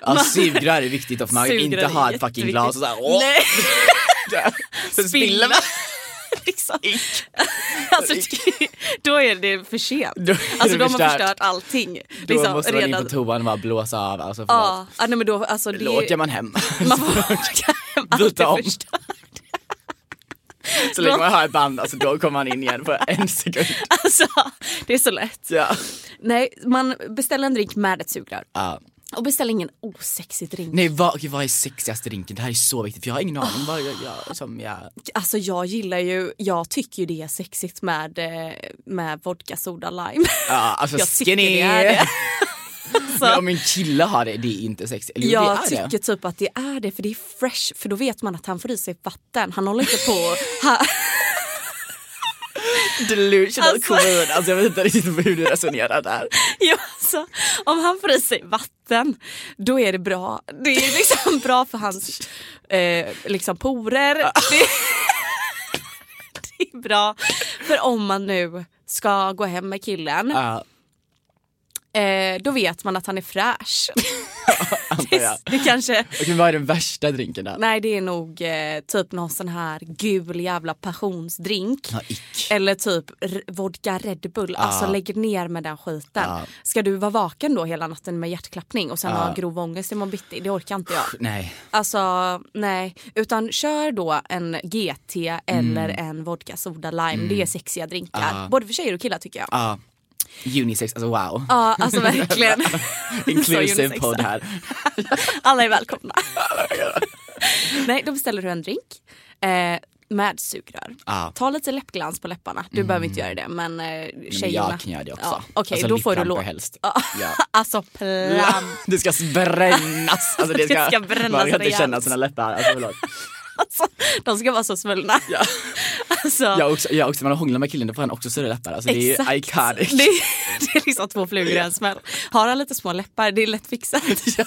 Speaker 1: Ja, sugrör är viktigt och man vill
Speaker 2: Sugrör
Speaker 1: inte ha ett fucking glas och såhär åh.
Speaker 2: Nej. (laughs)
Speaker 1: Spiller man.
Speaker 2: Liksom. (laughs) alltså, då är det för sent.
Speaker 1: Då
Speaker 2: alltså de har
Speaker 1: förstört.
Speaker 2: allting.
Speaker 1: Då
Speaker 2: liksom,
Speaker 1: måste man in på toan och bara blåsa av. Alltså.
Speaker 2: Ja, ja, nej, men då, alltså, det,
Speaker 1: Då åker man hem. (laughs)
Speaker 2: man får åka hem. Allt är förstört. (laughs)
Speaker 1: Så länge man har ett band, alltså, då kommer man in igen på en sekund.
Speaker 2: Alltså, det är så lätt.
Speaker 1: Ja.
Speaker 2: Nej, man beställer en drink med ett sugrör.
Speaker 1: Ja.
Speaker 2: Och beställ ingen osexig drink.
Speaker 1: Nej vad, vad är sexigaste drinken? Det här är så viktigt för jag har ingen aning vad jag gör som jag...
Speaker 2: Alltså jag gillar ju, jag tycker ju det är sexigt med, eh, med vodka, soda, lime.
Speaker 1: Ja, alltså (laughs)
Speaker 2: Jag
Speaker 1: skinny!
Speaker 2: det är det.
Speaker 1: Men om en kille har det, det är inte sexigt. Eller
Speaker 2: Jag
Speaker 1: det
Speaker 2: tycker
Speaker 1: det.
Speaker 2: typ att det är det för det är fresh för då vet man att han får i sig vatten. Han håller inte på (laughs)
Speaker 1: Delusional
Speaker 2: Alltså-
Speaker 1: queen. Alltså jag vet inte riktigt hur du resonerar där. (laughs)
Speaker 2: ja, alltså, Om han får i sig vatten då är det bra. Det är liksom (laughs) bra för hans eh, liksom porer. Det, (laughs) det är bra för om man nu ska gå hem med killen.
Speaker 1: Ja,
Speaker 2: Eh, då vet man att han är fräsch. Det, kanske...
Speaker 1: Okej, vad är den värsta drinken då?
Speaker 2: Nej det är nog eh, typ någon sån här gul jävla passionsdrink.
Speaker 1: Ick.
Speaker 2: Eller typ vodka Red Bull. Alltså lägg ner med den skiten.
Speaker 1: Ja.
Speaker 2: Ska du vara vaken då hela natten med hjärtklappning och sen
Speaker 1: Ja.
Speaker 2: ha grov ångest imorgon bitti? Det orkar inte jag.
Speaker 1: Nej.
Speaker 2: Alltså nej, utan kör då en GT eller
Speaker 1: Mm.
Speaker 2: en vodka soda lime. Det är sexiga drinkar. Både för tjejer och killar tycker jag.
Speaker 1: Unisex, alltså wow.
Speaker 2: Ja, alltså verkligen. (laughs)
Speaker 1: Inclusive podd här. (laughs)
Speaker 2: Alla är välkomna. Nej, då beställer du en drink eh, med sugrör.
Speaker 1: Ja.
Speaker 2: Ta lite läppglans på läpparna. Du behöver inte göra det men eh, tjejerna.
Speaker 1: jag kan göra det också.
Speaker 2: Ja, Okej,
Speaker 1: Alltså,
Speaker 2: då får du lov.
Speaker 1: helst.
Speaker 2: Ja. (laughs) alltså plam.
Speaker 1: Det ska brännas. Alltså, det,
Speaker 2: Det
Speaker 1: ska,
Speaker 2: ska brännas
Speaker 1: Man kan inte känna sina läppar. Alltså. (laughs)
Speaker 2: Alltså, de ska vara så svullna. (laughs)
Speaker 1: Ja.
Speaker 2: Alltså,
Speaker 1: Jag också, jag också, man hånglar med killen då får han också större läppar. Alltså, det är iconic.
Speaker 2: Det, (laughs) det är liksom två flugor i en smäll. Har han lite små läppar, det är lätt fixat.
Speaker 1: Verkligen.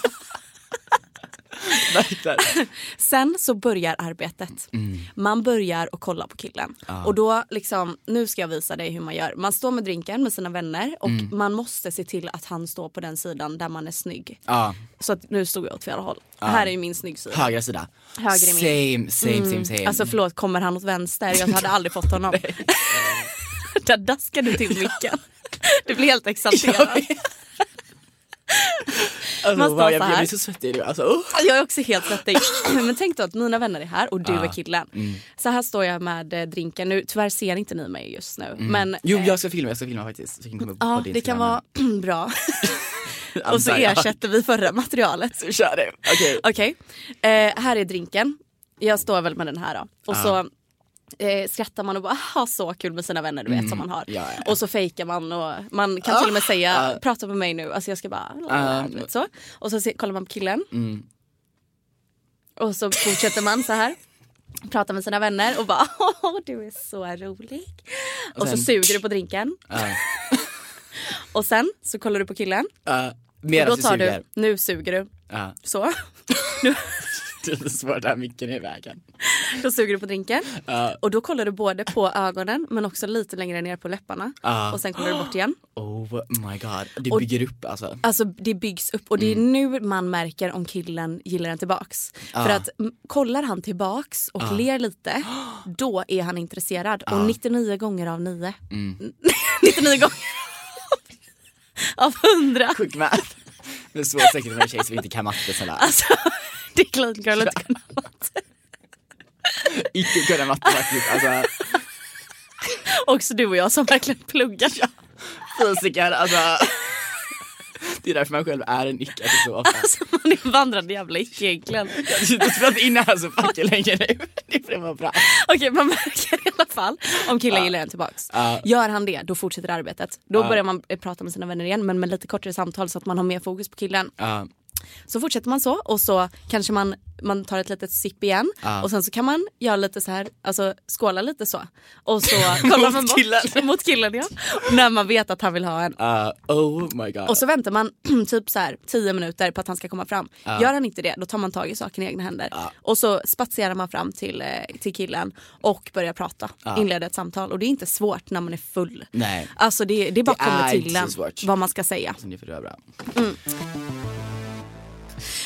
Speaker 1: (laughs)
Speaker 2: Sen så börjar arbetet. Man börjar och kolla på killen. Och då liksom, nu ska jag visa dig hur man gör. Man står med drinken med sina vänner och man måste se till att han står på den sidan där man är snygg.
Speaker 1: Ja,
Speaker 2: Så att nu stod jag åt fel håll. Här är min snygg sida.
Speaker 1: högra sida.
Speaker 2: Min.
Speaker 1: Same, same, same, same.
Speaker 2: Alltså förlåt, kommer han åt vänster? Jag hade aldrig fått honom. (laughs) (laughs) Där daskar du till micken. Du blir helt exalterad.
Speaker 1: Alltså,
Speaker 2: så
Speaker 1: jag, jag blir så svettig nu. Alltså, oh.
Speaker 2: Jag är också helt svettig. (clears throat) Men tänk då att mina vänner är här och du är killen.
Speaker 1: Mm.
Speaker 2: Så här står jag med eh, drinken. Nu, tyvärr ser inte ni mig just nu. Men
Speaker 1: Mm. Jo,
Speaker 2: eh,
Speaker 1: jag ska filma, jag ska filma faktiskt. Så kan
Speaker 2: ja, det kan vara (clears throat) bra. (laughs) Och så ersätter vi förra materialet.
Speaker 1: Så kör det. Okej.
Speaker 2: Okej, eh, här är drinken. Jag står väl med den här då. Och så eh, skrattar man och bara ha så kul med sina vänner du vet som man har.
Speaker 1: Mm. ja, ja.
Speaker 2: Och så fejkar man och man kan till och med säga prata med mig nu. Alltså jag ska bara
Speaker 1: Ah.
Speaker 2: du vet, så. Och så se, kollar man på killen.
Speaker 1: Mm.
Speaker 2: Och så fortsätter man så här. Pratar med sina vänner och bara (laughs) åh du är så rolig. Och, så
Speaker 1: sen-
Speaker 2: suger du på drinken.
Speaker 1: Ja. (laughs)
Speaker 2: Och sen så kollar du på killen.
Speaker 1: Uh,
Speaker 2: Och då tar
Speaker 1: suger.
Speaker 2: du, nu suger du. Så. (laughs)
Speaker 1: är så svårt att micken i vägen.
Speaker 2: Då suger du på drinken.
Speaker 1: Ja.
Speaker 2: Och då kollar du både på ögonen men också lite längre ner på läpparna.
Speaker 1: Ja.
Speaker 2: Och sen kollar du bort igen.
Speaker 1: Oh my god. Det
Speaker 2: Och-
Speaker 1: bygger upp alltså.
Speaker 2: Alltså det byggs upp och det är
Speaker 1: Mm.
Speaker 2: nu man märker om killen gillar den tillbaks. För att kollar han tillbaks och ler lite, (gasps) då är han intresserad. Och 99 gånger av 9.
Speaker 1: Mm. (laughs)
Speaker 2: 99 gånger av 100.
Speaker 1: Quick math. Det är så säkert med en tjej som inte kan matte sådär.
Speaker 2: Alltså, (laughs) det är klart girl inte kunna matte.
Speaker 1: Icke kunna matte faktiskt. Alltså
Speaker 2: Också du och jag som verkligen pluggar.
Speaker 1: fysiker, alltså. Det är därför man själv är en icke.
Speaker 2: Alltså man är en vandrande jävla icke egentligen.
Speaker 1: Jag har spelat in här så fucking länge nu. Det vara bra.
Speaker 2: Okej man märker i alla fall om killen gillar en tillbaks.
Speaker 1: Ja.
Speaker 2: Gör han det då fortsätter arbetet. Då börjar man eh, prata med sina vänner igen men med lite kortare samtal så att man har mer fokus på killen. Så fortsätter man så och så kanske man, man tar ett litet sipp igen
Speaker 1: Ja.
Speaker 2: och sen så kan man göra lite så här, alltså skåla lite så. Och så (laughs) kollar man bort
Speaker 1: killen. (laughs)
Speaker 2: mot killen ja. När man vet att han vill ha en.
Speaker 1: Uh, oh my god.
Speaker 2: Och så väntar man (clears throat) typ så här 10 minuter på att han ska komma fram. Gör han inte det då tar man tag i saken i egna händer. Och så spatserar man fram till, eh, till killen och börjar prata. Inleder ett samtal. Och det är inte svårt när man är full.
Speaker 1: Nej.
Speaker 2: Alltså det, det bara
Speaker 1: Det
Speaker 2: kommer
Speaker 1: är
Speaker 2: till vad man ska säga.
Speaker 1: Så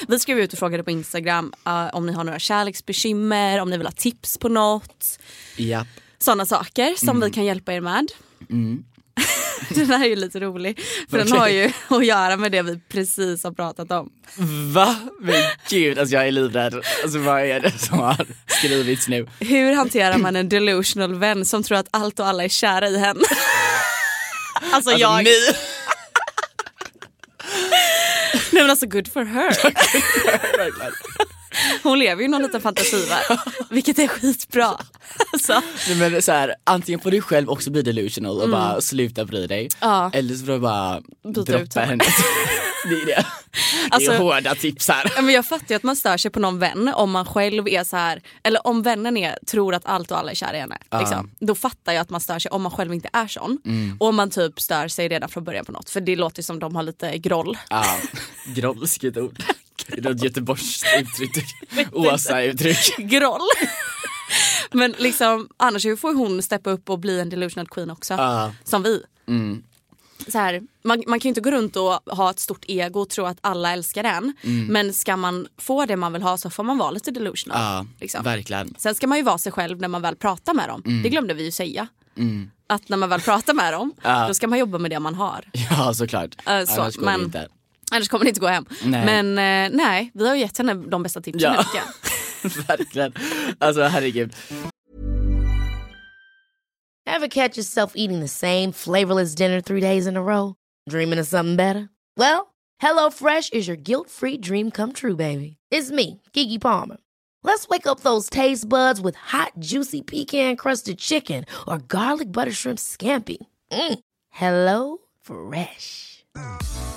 Speaker 2: Vi skrev ut och frågade på Instagram eh, om ni har några kärleksbekymmer, om ni vill ha tips på något.
Speaker 1: Japp.
Speaker 2: Sådana saker som
Speaker 1: Mm.
Speaker 2: vi kan hjälpa er med. (laughs) den här är ju lite rolig för den har ju (laughs) att göra med det vi precis har pratat om.
Speaker 1: Va? Men gud, alltså jag är livrädd. Alltså vad är det som har skrivits nu?
Speaker 2: Hur hanterar man en delusional vän som tror att allt och alla är kära i henne? (laughs) alltså,
Speaker 1: Alltså,
Speaker 2: jag,
Speaker 1: ni...
Speaker 2: nej men alltså good for her. (laughs) (laughs) Hon lever ju i någon liten fantasivärld, vilket är skitbra. Alltså,
Speaker 1: Nej, men så här, antingen får du själv också bli delusional och bara sluta bry dig.
Speaker 2: Mm. Ja.
Speaker 1: Eller så får du bara
Speaker 2: Byta
Speaker 1: droppa henne. (laughs) Det är det.
Speaker 2: Alltså-
Speaker 1: det är hårda tips här.
Speaker 2: Men jag fattar ju att man stör sig på någon vän om man själv är så här eller om vännen är, tror att allt och alla är kära i henne. Liksom. Då fattar jag att man stör sig om man själv inte är sån.
Speaker 1: Mm.
Speaker 2: Och om man typ stör sig redan från början på något. För det låter som de har lite groll.
Speaker 1: Ja, grollskt ord. Det är något göteborgskt uttryck. (laughs) Åsa-uttryck.
Speaker 2: groll. (laughs) Men liksom, annars får hon steppa upp och bli en delusional queen också.
Speaker 1: Ja.
Speaker 2: Som vi.
Speaker 1: Mm.
Speaker 2: Så här, man, man kan ju inte gå runt och ha ett stort ego och tro att alla älskar en. Men ska man få det man vill ha så får man vara lite delusional.
Speaker 1: Mm. Ja,
Speaker 2: liksom.
Speaker 1: verkligen.
Speaker 2: Sen ska man ju vara sig själv när man väl pratar med dem.
Speaker 1: Mm.
Speaker 2: Det glömde vi ju säga. Att när man väl pratar med dem,
Speaker 1: Ja.
Speaker 2: då ska man jobba med det man har.
Speaker 1: Ja, såklart.
Speaker 2: Äh, så,
Speaker 1: Annars går
Speaker 2: men-
Speaker 1: det inte.
Speaker 2: Annars kommer det inte gå hem.
Speaker 1: Nej.
Speaker 2: Men eh, nej, vi har ju gett henne de bästa tipsen
Speaker 1: Ja. (laughs) Verkligen. Alltså herregud.
Speaker 3: Ever catch yourself eating the same flavorless dinner three days in a row? Dreaming of something better? Well, HelloFresh is your guilt free dream come true, baby. It's me, Gigi Palmer. Let's wake up those taste buds with hot, juicy pecan crusted chicken or garlic butter shrimp scampi. Mm. Hello Fresh.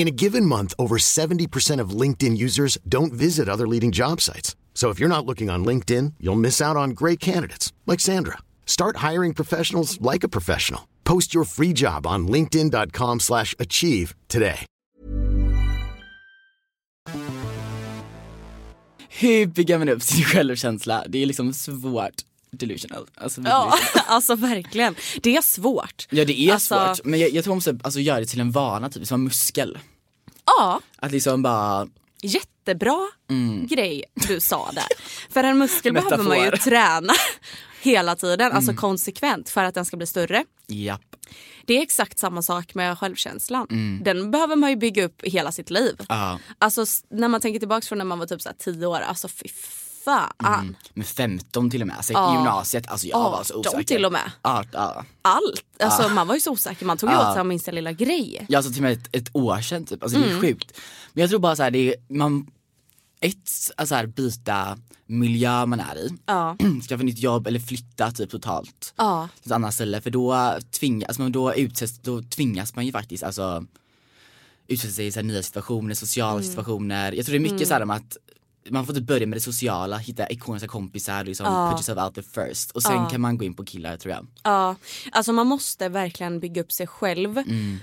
Speaker 4: In a given month, over 70% of LinkedIn users don't visit other leading job sites. So if you're not looking on LinkedIn, you'll miss out on great candidates like Sandra. Start hiring professionals like a professional. Post your free job on linkedin.com/achieve today.
Speaker 1: Hur bygger man upp sin självkänsla? Det är liksom svårt. Delusional. Alltså,
Speaker 2: Ja, (laughs) alltså verkligen. Det är svårt.
Speaker 1: ja det är
Speaker 2: Alltså-
Speaker 1: svårt men jag, jag tror man måste alltså, göra det till en vana, typ som en muskel.
Speaker 2: Ja,
Speaker 1: Att liksom bara,
Speaker 2: jättebra
Speaker 1: Mm.
Speaker 2: grej du sa där. För en muskel (laughs) behöver man ju träna (laughs) hela tiden,
Speaker 1: Mm.
Speaker 2: alltså konsekvent för att den ska bli större.
Speaker 1: japp.
Speaker 2: Det är exakt samma sak med självkänslan. Den behöver man ju bygga upp hela sitt liv.
Speaker 1: Mm. Ja.
Speaker 2: Alltså när man tänker tillbaka från när man var typ så här 10 år, alltså fy fan.
Speaker 1: Med 15 till och med, alltså,
Speaker 2: Ja.
Speaker 1: i gymnasiet, alltså jag var så
Speaker 2: 18
Speaker 1: osäker.
Speaker 2: till och med.
Speaker 1: Ja, ja.
Speaker 2: Allt. Alltså man var ju så osäker, man tog ju åt sig av minsta lilla grej.
Speaker 1: Ja, alltså till och med ett, ett år sedan typ, alltså det
Speaker 2: Mm.
Speaker 1: är sjukt. Men jag tror bara så här, det är, man, ett, alltså här, byta miljö man är i,
Speaker 2: Ja. (clears throat)
Speaker 1: skaffa nytt jobb eller flytta typ totalt
Speaker 2: Ja.
Speaker 1: till ett annat ställe för då tvingas, alltså, man- då, utsätts, då tvingas man ju faktiskt alltså utsätta sig i så nya situationer, sociala
Speaker 2: Mm.
Speaker 1: situationer. Jag tror det är mycket så här om att man får typ börja med det sociala, hitta ikoniska kompisar, liksom put yourself out there first. Och sen kan man gå in på killar tror jag.
Speaker 2: Ja, alltså man måste verkligen bygga upp sig själv
Speaker 1: Mm.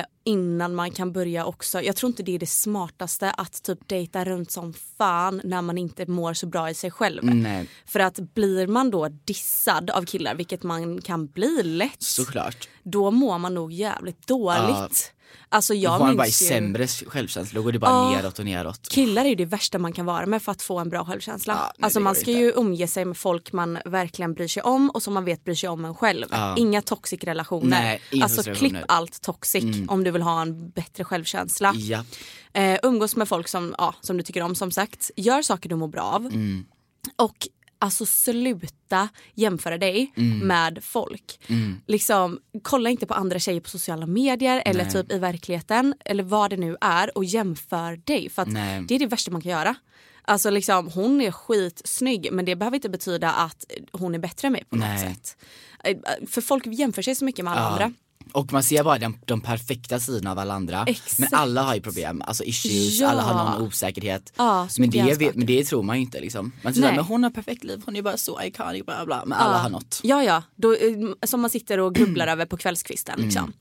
Speaker 2: eh, innan man kan börja också. Jag tror inte det är det smartaste att typ dejta runt som fan när man inte mår så bra i sig själv.
Speaker 1: Nej.
Speaker 2: För att blir man då dissad av killar, vilket man kan bli lätt,
Speaker 1: Såklart.
Speaker 2: då mår man nog jävligt dåligt. Alltså
Speaker 1: Då
Speaker 2: jag
Speaker 1: får man bara
Speaker 2: ju,
Speaker 1: sämre självkänsla, då går det bara
Speaker 2: Ja.
Speaker 1: neråt och neråt.
Speaker 2: Killar är ju det värsta man kan vara med för att få en bra självkänsla.
Speaker 1: Ja, nej,
Speaker 2: alltså man ska
Speaker 1: inte.
Speaker 2: ju umge sig med folk man verkligen bryr sig om och som man vet bryr sig om en själv. Inga toxic relationer.
Speaker 1: Nej, inga
Speaker 2: alltså klipp.
Speaker 1: Mm.
Speaker 2: allt toxic om du vill ha en bättre självkänsla.
Speaker 1: Ja.
Speaker 2: Eh, umgås med folk som, ja, som du tycker om som sagt. Gör saker du mår bra av.
Speaker 1: Mm.
Speaker 2: Och alltså sluta jämföra dig
Speaker 1: Mm.
Speaker 2: med folk. Liksom, kolla inte på andra tjejer på sociala medier eller
Speaker 1: Nej.
Speaker 2: typ i verkligheten eller vad det nu är och jämför dig. För det är det värsta man kan göra. Alltså liksom, hon är skitsnygg men det behöver inte betyda att hon är bättre än mig på något
Speaker 1: Nej.
Speaker 2: sätt. Eh, För folk jämför sig så mycket med alla
Speaker 1: Ja.
Speaker 2: andra.
Speaker 1: Och man ser bara de, de perfekta sidorna av alla andra.
Speaker 2: Exakt.
Speaker 1: Men alla har ju problem, alltså issues,
Speaker 2: Ja.
Speaker 1: alla har någon osäkerhet.
Speaker 2: Ja,
Speaker 1: men, det, men det tror man ju inte liksom. Man tror men hon har perfekt liv, hon är bara så iconic, bla bla. Men alla har något.
Speaker 2: Ja, ja. Då, eh, som man sitter och grubblar (clears throat) över på kvällskvisten. Liksom.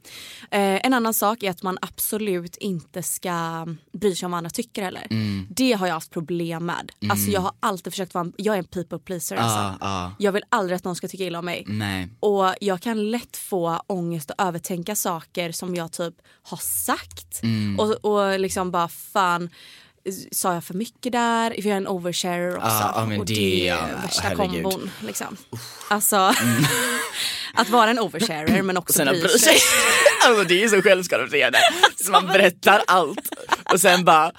Speaker 2: Eh, en annan sak är att man absolut inte ska bry sig om vad andra tycker heller. Det har jag haft problem med. Alltså, jag har alltid försökt vara en, jag är en people pleaser. Alltså.
Speaker 1: Ja, ja.
Speaker 2: Jag vill aldrig att någon ska tycka illa om mig.
Speaker 1: Nej.
Speaker 2: Och jag kan lätt få ångest och övertänka saker som jag typ har sagt.
Speaker 1: Mm.
Speaker 2: Och, och liksom bara fan, sa jag för mycket där? För jag är en oversharer också.
Speaker 1: Ja, men
Speaker 2: och
Speaker 1: det-
Speaker 2: det är värsta
Speaker 1: herregud.
Speaker 2: kombon. Liksom. Alltså, (laughs) att vara en oversharer men också
Speaker 1: Mm. Sen att
Speaker 2: bry
Speaker 1: bry
Speaker 2: sig. (laughs)
Speaker 1: Alltså det är ju så självskadebeteende. Så (laughs) man berättar allt och sen bara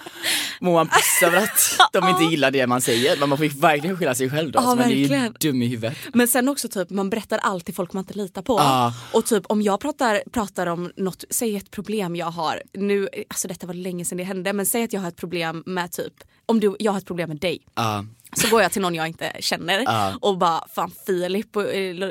Speaker 1: mår man piss över att (laughs) de inte gillar det man säger. Men man får ju verkligen skylla sig själv då.
Speaker 2: Ja,
Speaker 1: så man är ju dum i huvudet.
Speaker 2: Men sen också typ man berättar allt till folk man inte litar på.
Speaker 1: Ja.
Speaker 2: Och typ om jag pratar, pratar om något, säg ett problem jag har. Nu, alltså detta var länge sedan det hände men säg att jag har ett problem med typ, om du, jag har ett problem med dig.
Speaker 1: Ja.
Speaker 2: Så går jag till någon jag inte känner
Speaker 1: Ja.
Speaker 2: och bara fan Filip eh,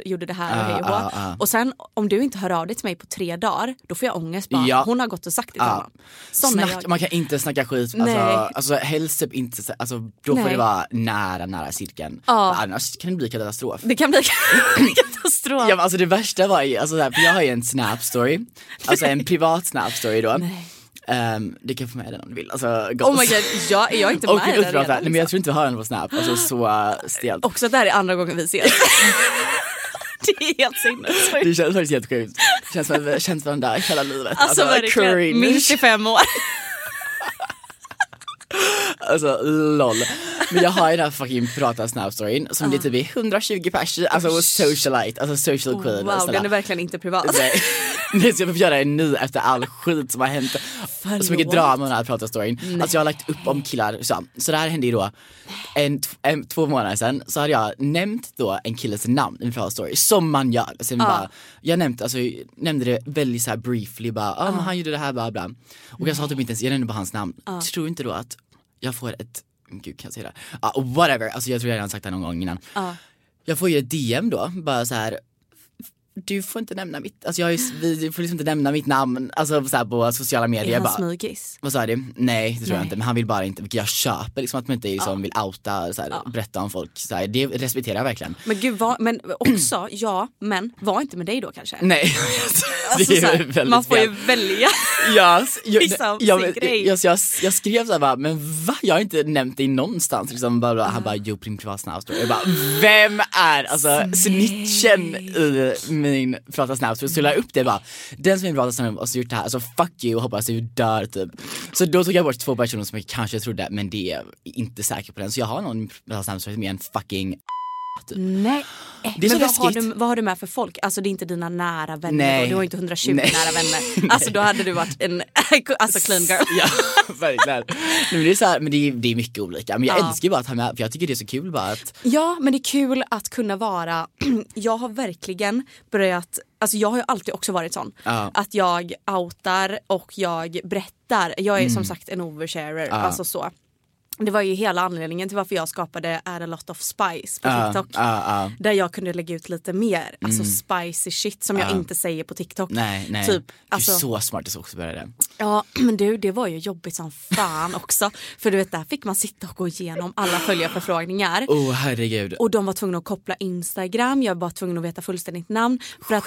Speaker 2: gjorde det här och
Speaker 1: Ja,
Speaker 2: hej och
Speaker 1: ja, ja.
Speaker 2: Och sen om du inte hör av dig till mig på tre dagar då får jag ångest bara.
Speaker 1: Ja.
Speaker 2: Hon har gått och sagt det till honom.
Speaker 1: Snack,
Speaker 2: jag.
Speaker 1: man kan inte snacka skit,
Speaker 2: Nej.
Speaker 1: alltså, alltså helst typ inte, så- alltså, då får
Speaker 2: Nej.
Speaker 1: det vara nära, nära cirkeln. Annars kan det bli katastrof.
Speaker 2: Det kan bli (laughs) katastrof.
Speaker 1: Ja, men alltså det värsta var ju, alltså, här, jag har ju en snap story, alltså en privat snap story då. Um, du kan få med den om du vill. Alltså,
Speaker 2: Oh my god, jag, jag är inte (laughs)
Speaker 1: och
Speaker 2: med den
Speaker 1: utprata,
Speaker 2: redan.
Speaker 1: nej men jag
Speaker 2: Liksom.
Speaker 1: tror inte vi har den på snap, alltså så uh, stelt.
Speaker 2: Också att det här är andra gången vi ses. (laughs) det är helt sinnessjukt.
Speaker 1: Det känns faktiskt helt sjukt. Det känns som att vi har känt varandra hela livet.
Speaker 2: Alltså, verkligen,
Speaker 1: cringe.
Speaker 2: minst i fem år.
Speaker 1: Alltså lol. Men jag har ju den här fucking prata snap storyn som det typ är 120 pers, alltså socialite, alltså social queen.
Speaker 2: Wow, den är verkligen inte privat.
Speaker 1: Nej. (laughs) Nej, så jag får göra en ny efter all skit som har hänt. Så mycket drama med den här prata storyn. Alltså jag har lagt upp om killar, så, så det här hände ju då en, en, två månader sedan så hade jag nämnt då en killes namn i min prata story som man gör. Alltså, bara, jag nämnt, alltså, nämnde det väldigt så här briefly bara, ah, men han gjorde det här bla bla. Och jag sa typ inte ens, jag nämnde bara hans namn. Tror inte då att jag får ett, gud kan jag säga det? Ah, whatever, alltså jag tror jag redan sagt det någon gång innan. Jag får ju ett DM då, bara så här du får inte nämna mitt, alltså jag är, vi, du får liksom inte nämna mitt namn alltså så här på sociala medier.
Speaker 2: Är
Speaker 1: Jag
Speaker 2: han smygis?
Speaker 1: vad sa du? Nej det tror jag
Speaker 2: Nej.
Speaker 1: inte men han vill bara inte, jag köper liksom att man inte liksom vill outa, så här, berätta om folk. Så här, det respekterar jag verkligen.
Speaker 2: Men gud, var, men också, ja, men var inte med dig då kanske?
Speaker 1: Nej, (laughs)
Speaker 2: Alltså, här, man får ju välja. (laughs)
Speaker 1: Ja, jag,
Speaker 2: Liksom,
Speaker 1: jag,
Speaker 2: sin
Speaker 1: jag,
Speaker 2: grej.
Speaker 1: jag, jag, jag skrev såhär bara, men va? Jag har inte nämnt dig någonstans. Liksom, bara, Han bara, jo din privata. Jag bara, vem är alltså snitchen i min privata snabbt, Så la jag upp det bara, den som vill prata snabbt och så gjort det här, alltså fuck you och hoppas du dör typ. Så då tog jag bort två personer som jag kanske trodde, men det är inte säker på den. Så jag har någon prata snabbt som är en fucking
Speaker 2: Nej.
Speaker 1: Det är så
Speaker 2: men vad har, du, vad har du med för folk? Alltså det är inte dina nära vänner
Speaker 1: Nej.
Speaker 2: du har inte 120
Speaker 1: Nej.
Speaker 2: nära vänner. (laughs) Alltså då hade du varit en (laughs) alltså clean girl.
Speaker 1: Ja, (laughs) verkligen. Men det är, så här, men det är, det är mycket olika. Men jag
Speaker 2: Ja.
Speaker 1: älskar bara att ha med, för jag tycker det är så kul bara att
Speaker 2: Ja men det är kul att kunna vara, (clears throat) jag har verkligen börjat, alltså jag har ju alltid också varit sån.
Speaker 1: Ja.
Speaker 2: Att jag outar och jag berättar. Jag är som sagt en oversharer. Alltså så. Det var ju hela anledningen till varför jag skapade Add a lot of spice på TikTok.
Speaker 1: ja, ja.
Speaker 2: Där jag kunde lägga ut lite mer, alltså spicy shit som jag
Speaker 1: Ja.
Speaker 2: inte säger på TikTok.
Speaker 1: Nej, nej.
Speaker 2: Typ,
Speaker 1: du
Speaker 2: alltså,
Speaker 1: är så smart att du också började.
Speaker 2: Ja (clears throat) men du det var ju jobbigt som fan också. För du vet där fick man sitta och gå igenom alla följarförfrågningar.
Speaker 1: Oh herregud.
Speaker 2: Och de var tvungna att koppla Instagram, jag var tvungen att veta fullständigt namn. För att,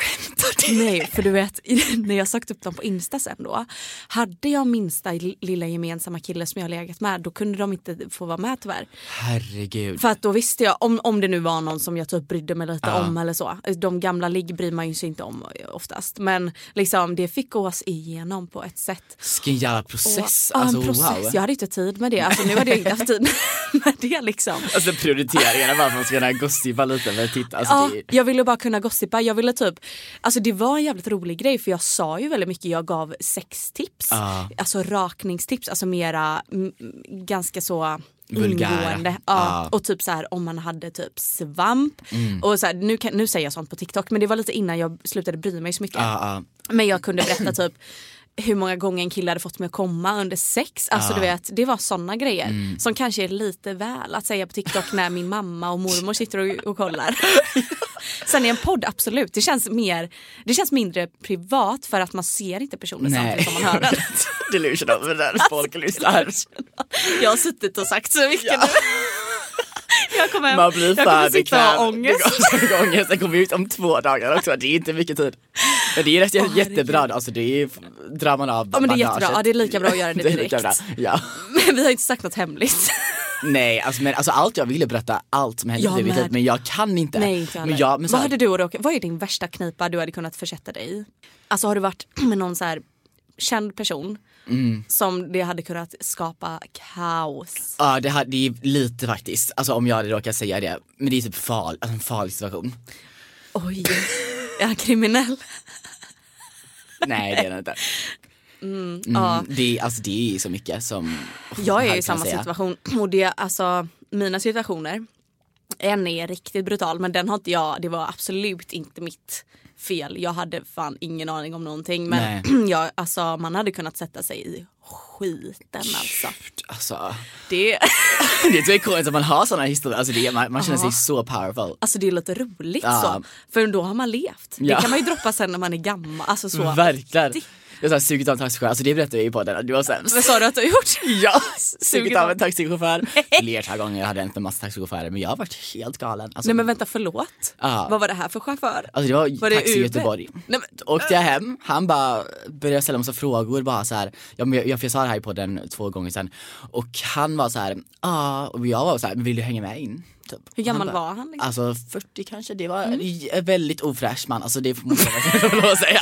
Speaker 2: nej, för du vet när jag sökte upp dem på Insta sen då. Hade jag minsta lilla gemensamma kille som jag legat med då kunde de inte få vara med tyvärr.
Speaker 1: Herregud.
Speaker 2: För att då visste jag, om, om det nu var någon som jag typ brydde mig lite om eller så. De gamla ligg bryr man ju sig inte om oftast. Men liksom det fick gås igenom på ett sätt.
Speaker 1: Vilken jävla process.
Speaker 2: Och,
Speaker 1: alltså
Speaker 2: en process.
Speaker 1: wow.
Speaker 2: Jag hade inte tid med det. Alltså, nu hade jag inte haft tid (laughs) med det liksom.
Speaker 1: Alltså prioriteringarna bara för att man ska kunna gossipa lite med titta. Alltså,
Speaker 2: Ja,
Speaker 1: det,
Speaker 2: jag ville bara kunna gossipa. Jag ville typ, alltså det var en jävligt rolig grej för jag sa ju väldigt mycket, jag gav sextips.
Speaker 1: Ja.
Speaker 2: Alltså rakningstips, alltså mera mm, ganska så ingående. Ja.
Speaker 1: Mm.
Speaker 2: Och typ så här om man hade typ svamp. Och så här, nu, kan, nu säger jag sånt på TikTok men det var lite innan jag slutade bry mig så mycket.
Speaker 1: ja.
Speaker 2: Men jag kunde berätta typ hur många gånger en kille hade fått mig att komma under sex. Alltså du vet, det var såna grejer.
Speaker 1: Mm.
Speaker 2: Som kanske är lite väl att säga på TikTok när min mamma och mormor sitter och, och kollar. (laughs) Sen i en podd, absolut. Det känns, mer, det känns mindre privat för att man ser inte personen samtidigt som man hör den. (laughs)
Speaker 1: Delusional den folk (laughs) lyssnar.
Speaker 2: Jag har suttit och sagt så mycket nu. Jag kommer,
Speaker 1: Man blir
Speaker 2: jag kommer sitta och ha ångest.
Speaker 1: Det går- Ångesten kommer ut om två dagar också, det är inte mycket tid. Men det är rätt,
Speaker 2: Åh,
Speaker 1: jättebra, alltså det är, drar man av
Speaker 2: Ja, men det är jättebra. Ja, det är lika bra att göra (laughs) det direkt.
Speaker 1: bra. Ja. (laughs)
Speaker 2: Men vi har inte sagt något hemligt. (laughs)
Speaker 1: Nej, alltså, men, alltså allt jag ville berätta, allt som hände i mitt liv, men jag kan inte.
Speaker 2: Nej, inte
Speaker 1: men jag, men så
Speaker 2: Vad
Speaker 1: här,
Speaker 2: hade du råka, Vad är din värsta knipa du hade kunnat försätta dig i? Alltså har du varit (clears throat) med någon så här känd person
Speaker 1: Mm.
Speaker 2: som det hade kunnat skapa kaos?
Speaker 1: Ja det, här, det är lite faktiskt, alltså om jag hade råkat säga det, men det är typ far, alltså, en farlig situation.
Speaker 2: Oj, (laughs) är han kriminell?
Speaker 1: Nej det är det inte.
Speaker 2: Mm,
Speaker 1: Mm,
Speaker 2: ja.
Speaker 1: det, är- alltså, det är så mycket som
Speaker 2: Jag är i samma
Speaker 1: säga.
Speaker 2: situation och det, alltså mina situationer, en är riktigt brutal men den har inte jag, det var absolut inte mitt fel. Jag hade fan ingen aning om någonting men (clears throat) jag, alltså, man hade kunnat sätta sig i skiten alltså.
Speaker 1: Alltså,
Speaker 2: Det, (laughs)
Speaker 1: det är ikoniskt att man har sådana historier, alltså, det, man, man känner sig så powerful.
Speaker 2: alltså det är lite roligt
Speaker 1: Ja.
Speaker 2: så. För då har man levt.
Speaker 1: Ja.
Speaker 2: Det kan man ju droppa sen när man är gammal. Alltså så.
Speaker 1: Verkligen. Jag har sugit av en taxichaufför, alltså det berättade jag ju på den, du var sämst.
Speaker 2: Vad sa du att du har gjort? (laughs)
Speaker 1: Ja, (laughs) sugit av en taxichaufför. (laughs) Flertal gånger, jag hade inte en massa taxichaufförer men jag har varit helt galen. Alltså,
Speaker 2: Nej men vänta förlåt.
Speaker 1: Ja.
Speaker 2: Vad var det här för chaufför?
Speaker 1: Alltså det var,
Speaker 2: Var det
Speaker 1: taxi i
Speaker 2: Uber?
Speaker 1: Göteborg.
Speaker 2: Nej, men,
Speaker 1: åkte jag hem, han bara började ställa massa frågor bara så här. Jag, jag, jag sa det här på den två gånger sedan. Och han var så här, ja, och jag var så här, vill du hänga med in? Typ.
Speaker 2: Hur gammal
Speaker 1: bara,
Speaker 2: var han, liksom?
Speaker 1: Alltså 40 kanske, det var
Speaker 2: Mm.
Speaker 1: en väldigt ofräsch man, alltså det får man säga.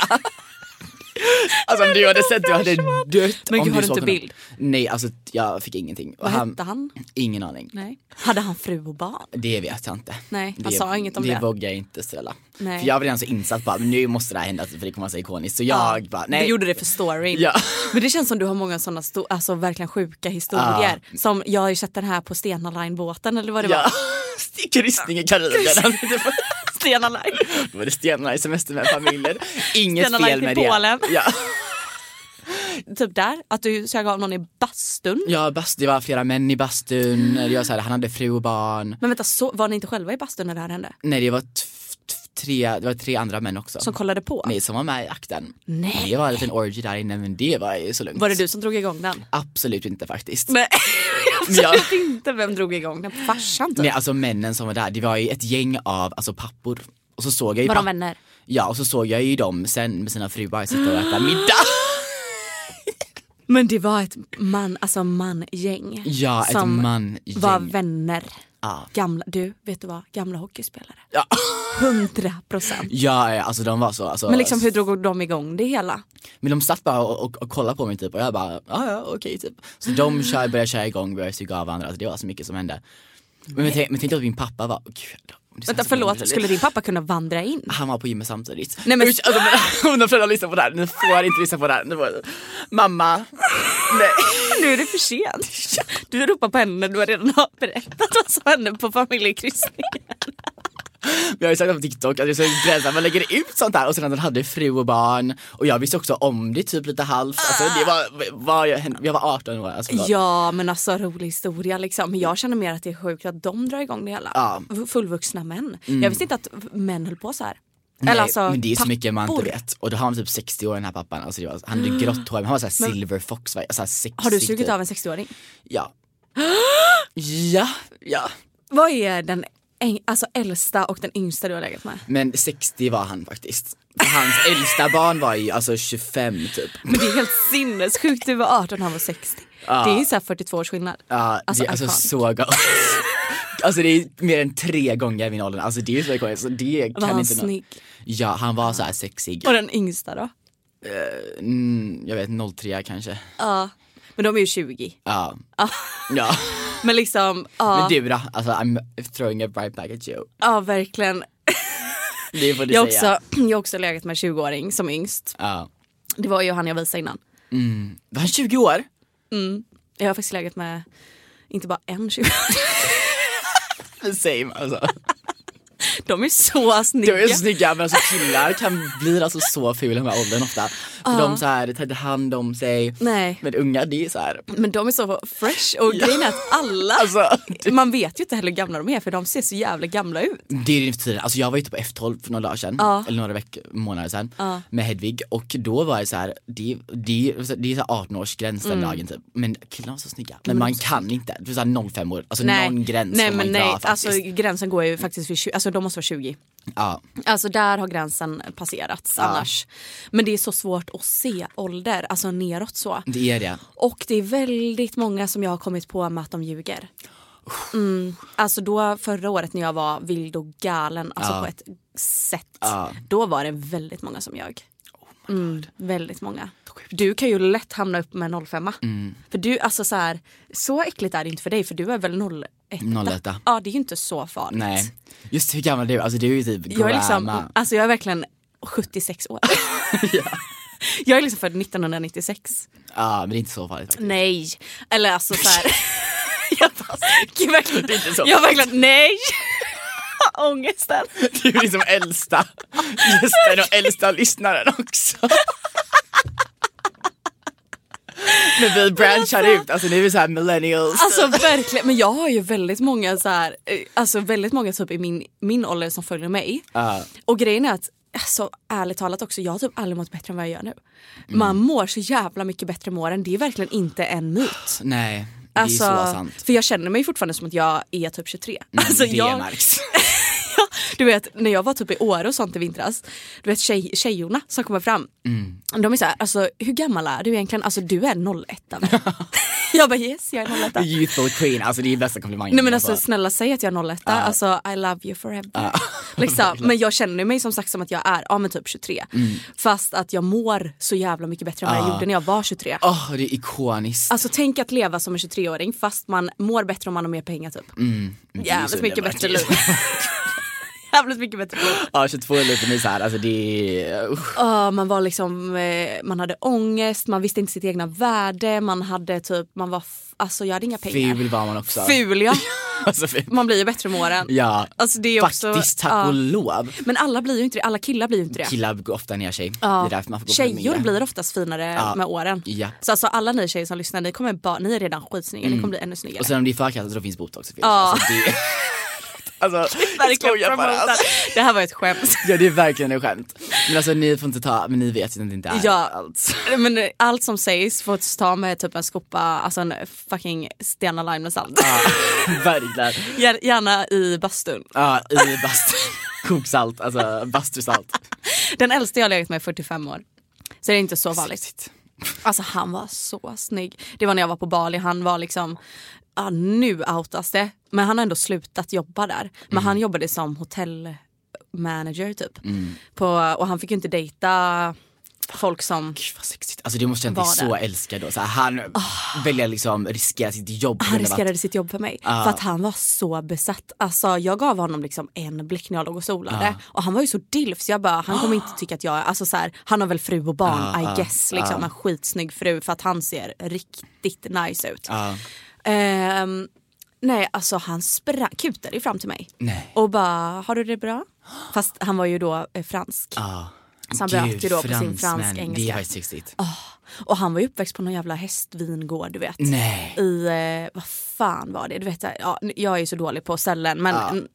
Speaker 1: (laughs) Alltså om du hade sett du hade dött
Speaker 2: Men gud, har
Speaker 1: du
Speaker 2: inte
Speaker 1: honom.
Speaker 2: bild?
Speaker 1: Nej alltså jag fick ingenting.
Speaker 2: Vad hette han?
Speaker 1: Ingen aning.
Speaker 2: Nej. Hade han fru och barn?
Speaker 1: Det vet jag inte.
Speaker 2: Nej, han
Speaker 1: det,
Speaker 2: sa inget om det.
Speaker 1: Det vågar jag inte ställa.
Speaker 2: Nej.
Speaker 1: För jag var redan så insatt på att nu måste det här hända för det kommer vara så ikoniskt. Så jag bara nej.
Speaker 2: Du gjorde det för storyn.
Speaker 1: Ja. (laughs)
Speaker 2: Men det känns som du har många sådana alltså verkligen sjuka historier. Som jag har ju sett den här på Stena Line-båten eller vad det
Speaker 1: Ja.
Speaker 2: var. (laughs)
Speaker 1: Kryssning i Karibien.
Speaker 2: Stena Line.
Speaker 1: Då var det Stena i semester med familjer. Inget
Speaker 2: Stena
Speaker 1: fel med det.
Speaker 2: Polen.
Speaker 1: Ja.
Speaker 2: Typ där, att du sög av någon i bastun.
Speaker 1: Ja, bast, det var flera män i bastun. Var så här, han hade fru och barn.
Speaker 2: Men vänta, så, var ni inte själva i bastun när det här hände?
Speaker 1: Nej det var tre, det var tre andra män också.
Speaker 2: Som kollade på?
Speaker 1: Nej som var med i akten.
Speaker 2: Nej.
Speaker 1: Det var en liten orgy där inne men det var ju så lugnt.
Speaker 2: Var det du som drog igång den?
Speaker 1: Absolut inte faktiskt.
Speaker 2: Nej,
Speaker 1: Men jag-
Speaker 2: absolut inte. Vem drog igång den? Farsan typ?
Speaker 1: Nej alltså männen som var där, det var ju ett gäng av alltså, pappor. Och så såg jag ju
Speaker 2: Var de vänner?
Speaker 1: Ja och så såg jag ju dem sen med sina fruar sitta och äta middag.
Speaker 2: Men det var ett man, alltså mangäng.
Speaker 1: Ja, ett
Speaker 2: som
Speaker 1: mangäng.
Speaker 2: var vänner.
Speaker 1: Ja.
Speaker 2: Gamla, du, vet du vad? Gamla hockeyspelare.
Speaker 1: Ja.
Speaker 2: 100 procent.
Speaker 1: Ja, ja, alltså de var så. Alltså,
Speaker 2: Men liksom hur drog de igång det hela?
Speaker 1: Men de satt bara och, och, och kollade på mig typ och jag bara, ja ja okej typ. Så de kör, började köra igång, började suga av varandra, alltså, det var så mycket som hände. Men, men, tänk, men tänk att min pappa var, gud, det känns
Speaker 2: Vänta förlåt, skulle din pappa kunna vandra in?
Speaker 1: Han var på gymmet samtidigt.
Speaker 2: Nej, men-
Speaker 1: Usch, alltså, de föräldrar lyssnar på det här, ni får inte lyssna på det här. Får, mamma, nej. (laughs)
Speaker 2: Nu är det för sent. (laughs) Du ropar på henne när du redan har berättat vad som hände på familjekryssningen.
Speaker 1: Jag har ju sagt på TikTok att jag är så begränsad, man lägger ut sånt här och sen att han hade fru och barn och jag visste också om det typ lite halvt. Alltså, det var, var jag, jag var 18 år. Alltså.
Speaker 2: Ja men alltså rolig historia liksom. Men jag känner mer att det är sjukt att de drar igång det hela.
Speaker 1: Ja.
Speaker 2: Fullvuxna män. Jag visste inte att män höll på så här.
Speaker 1: Nej,
Speaker 2: Eller alltså,
Speaker 1: men det är så mycket man inte vet. Och då har han typ 60 år den här pappan. Alltså det var, han hade (gasps) grått hår, han var såhär silver fox, va? såhär sexig.
Speaker 2: Har du sugit
Speaker 1: typ.
Speaker 2: av en 60-åring?
Speaker 1: Ja. (gasps) ja, ja.
Speaker 2: Vad är den alltså, äldsta och den yngsta du har legat med?
Speaker 1: Men 60 var han faktiskt. Hans (laughs) äldsta barn var ju alltså 25 typ.
Speaker 2: Men det är helt sinnessjukt, du var 18 och han var 60. Det är ju såhär 42 års skillnad.
Speaker 1: Ja,
Speaker 2: Alltså,
Speaker 1: det är alltså så galet. (laughs) Alltså det är mer än tre gånger min ålder. Alltså det är så ikoniskt. Så det
Speaker 2: Var
Speaker 1: kan
Speaker 2: han
Speaker 1: inte
Speaker 2: snygg?
Speaker 1: Ja, han var så här sexig.
Speaker 2: Och den yngsta då?
Speaker 1: Mm, jag vet 03 kanske.
Speaker 2: Ja. Men de är ju 20.
Speaker 1: Ja. Ja. (laughs)
Speaker 2: Men liksom, ja,
Speaker 1: Men du då? Alltså I'm throwing a right back at you.
Speaker 2: ja verkligen.
Speaker 1: Det får du
Speaker 2: Jag
Speaker 1: säga.
Speaker 2: också, jag har också legat med 20-åring som yngst.
Speaker 1: Ja.
Speaker 2: Det var ju han jag visade innan.
Speaker 1: Var han 20 år?
Speaker 2: Jag har faktiskt legat med inte bara en 20 (laughs)
Speaker 1: Same alltså.
Speaker 2: De är så snygga.
Speaker 1: De är så snygga men alltså killar kan bli alltså så fula här åldern ofta. För de så här, tar hand om sig.
Speaker 2: Nej.
Speaker 1: Men unga det är så här.
Speaker 2: Men de är så fresh och grejen är att alla, (laughs)
Speaker 1: Alltså,
Speaker 2: man vet ju inte heller hur gamla de är för de ser så jävla gamla ut.
Speaker 1: Det är det för tiden. Alltså jag var ute på F12 för några dagar sedan, eller några veckor, månader sedan med Hedvig och då var det så här, det, det, det är så här 18-årsgräns
Speaker 2: Mm.
Speaker 1: den dagen typ. Men killarna var så snygga. Men man kan inte, det är så här 05 år, alltså någon gräns
Speaker 2: nej,
Speaker 1: man
Speaker 2: men
Speaker 1: dra
Speaker 2: nej,
Speaker 1: faktiskt.
Speaker 2: alltså gränsen går ju faktiskt vid 20, alltså de måste vara 20.
Speaker 1: Ja.
Speaker 2: Alltså där har gränsen passerats annars. Men det är så svårt att se ålder, alltså neråt så.
Speaker 1: Det är det.
Speaker 2: Och det är väldigt många som jag har kommit på med att de ljuger. Mm. Alltså då förra året när jag var vild och galen, alltså
Speaker 1: Ja.
Speaker 2: på ett sätt.
Speaker 1: Ja.
Speaker 2: Då var det väldigt många som ljög. Mm, väldigt många. Du kan ju lätt hamna upp med 05
Speaker 1: Mm.
Speaker 2: För du, alltså så här, så äckligt är det inte för dig för du är väl 01
Speaker 1: 01.
Speaker 2: Ja det är ju inte så farligt.
Speaker 1: Nej. Just hur gammal är du? Alltså du är ju typ
Speaker 2: Jag är liksom,
Speaker 1: grandma.
Speaker 2: alltså jag är verkligen 76 år. (laughs)
Speaker 1: ja.
Speaker 2: Jag är liksom född 1996.
Speaker 1: ja men det är inte så farligt faktiskt.
Speaker 2: Nej. Eller alltså så här. (laughs) jag bara, gud, verkligen,
Speaker 1: Det är inte så
Speaker 2: jag verkligen, nej. (laughs) Ångesten.
Speaker 1: Du är liksom äldsta gästen och äldsta lyssnaren också. Men vi branchar ut, alltså nu är vi såhär millennials.
Speaker 2: Alltså verkligen, men jag har ju väldigt många så här, eh, alltså väldigt många typ i min, min ålder som följer mig.
Speaker 1: Ja.
Speaker 2: Och grejen är att, alltså ärligt talat också, jag har typ aldrig mått bättre än vad jag gör nu.
Speaker 1: Mm.
Speaker 2: Man mår så jävla mycket bättre med åren, det är verkligen inte en myt.
Speaker 1: Nej, det
Speaker 2: Alltså,
Speaker 1: är så sant.
Speaker 2: För jag känner mig fortfarande som att jag är typ 23. Alltså,
Speaker 1: Mm, det
Speaker 2: jag,
Speaker 1: märks. (laughs)
Speaker 2: Du vet när jag var typ i Åre och sånt i vintras, du vet tjej, tjejorna som kommer fram.
Speaker 1: Mm.
Speaker 2: De är såhär, alltså hur gammal är du egentligen? Alltså du är 01 va? (laughs) Jag bara yes, jag är 01.
Speaker 1: Youthful queen, alltså det är bästa komplimangen.
Speaker 2: Nej men alltså
Speaker 1: får.
Speaker 2: snälla säg att jag är 01. Alltså I love you forever. (laughs) liksom. (laughs) Men jag känner mig som sagt som att jag är ja, men typ 23. Fast att jag mår så jävla mycket bättre än vad jag gjorde när jag var 23.
Speaker 1: Åh, det är ikoniskt.
Speaker 2: Alltså tänk att leva som en 23-åring fast man mår bättre om man har mer pengar typ.
Speaker 1: så
Speaker 2: Jävligt mycket bättre liv. Jävligt mycket bättre.
Speaker 1: Ja 22 är lite mer såhär, alltså det är.
Speaker 2: Ja, man var liksom, eh, man hade ångest, man visste inte sitt egna värde, man hade typ, man var, alltså jag hade inga pengar.
Speaker 1: ful var man också.
Speaker 2: Ful ja. (laughs)
Speaker 1: alltså, ful.
Speaker 2: Man blir ju bättre med åren.
Speaker 1: Ja,
Speaker 2: Alltså, det är också-
Speaker 1: faktiskt tack
Speaker 2: ja.
Speaker 1: och lov.
Speaker 2: Men alla blir ju inte det, alla killar blir ju inte det.
Speaker 1: Killar går ofta ner sig.
Speaker 2: Ja.
Speaker 1: Det är man får gå
Speaker 2: Tjejer blir oftast finare
Speaker 1: Ja.
Speaker 2: med åren.
Speaker 1: Ja.
Speaker 2: Så alltså alla ni tjejer som lyssnar, ni, kommer bara, ni är redan skitsnygga, ni kommer bli ännu snyggare.
Speaker 1: Och sen om det är förkastat så finns botox.
Speaker 2: Ja.
Speaker 1: Alltså, det, (laughs) alltså, (laughs)
Speaker 2: Verkligen
Speaker 1: bara. Alltså.
Speaker 2: Det här var ett skämt.
Speaker 1: Ja det är verkligen ett skämt. Men alltså ni får inte ta, men ni vet ju att det inte är
Speaker 2: Ja.
Speaker 1: allt.
Speaker 2: Men eh, allt som sägs får ta med typ en skopa, alltså en fucking Stena Line med salt.
Speaker 1: Ja, (laughs) verkligen.
Speaker 2: Gär- Gärna i bastun.
Speaker 1: Ja, i bast koksalt, alltså bastusalt.
Speaker 2: Den äldsta jag legat med är 45 år. Så det är inte så vanligt. Alltså han var så snygg. Det var när jag var på Bali, han var liksom, ja nu outas det. Men han har ändå slutat jobba där. Men
Speaker 1: Mm.
Speaker 2: han jobbade som hotellmanager typ. På, och han fick ju inte dejta folk som
Speaker 1: Gud vad sexigt. Alltså det måste dig
Speaker 2: Var
Speaker 1: så
Speaker 2: det?
Speaker 1: älskad då. Så han väljer liksom riskera sitt jobb.
Speaker 2: Han
Speaker 1: av att-
Speaker 2: riskerade sitt jobb för mig. För att han var så besatt. Alltså jag gav honom liksom en blick när jag låg och solade. Och han var ju så dilf så jag bara, han kommer inte tycka att jag alltså så här, han har väl fru och barn I guess. Liksom, En skitsnygg fru för att han ser riktigt nice ut. Ehm, nej alltså han sprang, kutade ju fram till mig.
Speaker 1: Nej.
Speaker 2: Och bara, har du det bra? (gasps) Fast han var ju då eh, fransk.
Speaker 1: Ja.
Speaker 2: Så han bröt ju då på sin
Speaker 1: fransmän,
Speaker 2: fransk
Speaker 1: Det är
Speaker 2: engelska.
Speaker 1: faktiskt sexigt.
Speaker 2: Och han var ju uppväxt på någon jävla hästvingård du vet.
Speaker 1: Nej.
Speaker 2: i, eh, vad fan var det? Du vet, ja, jag är ju så dålig på ställen men mm,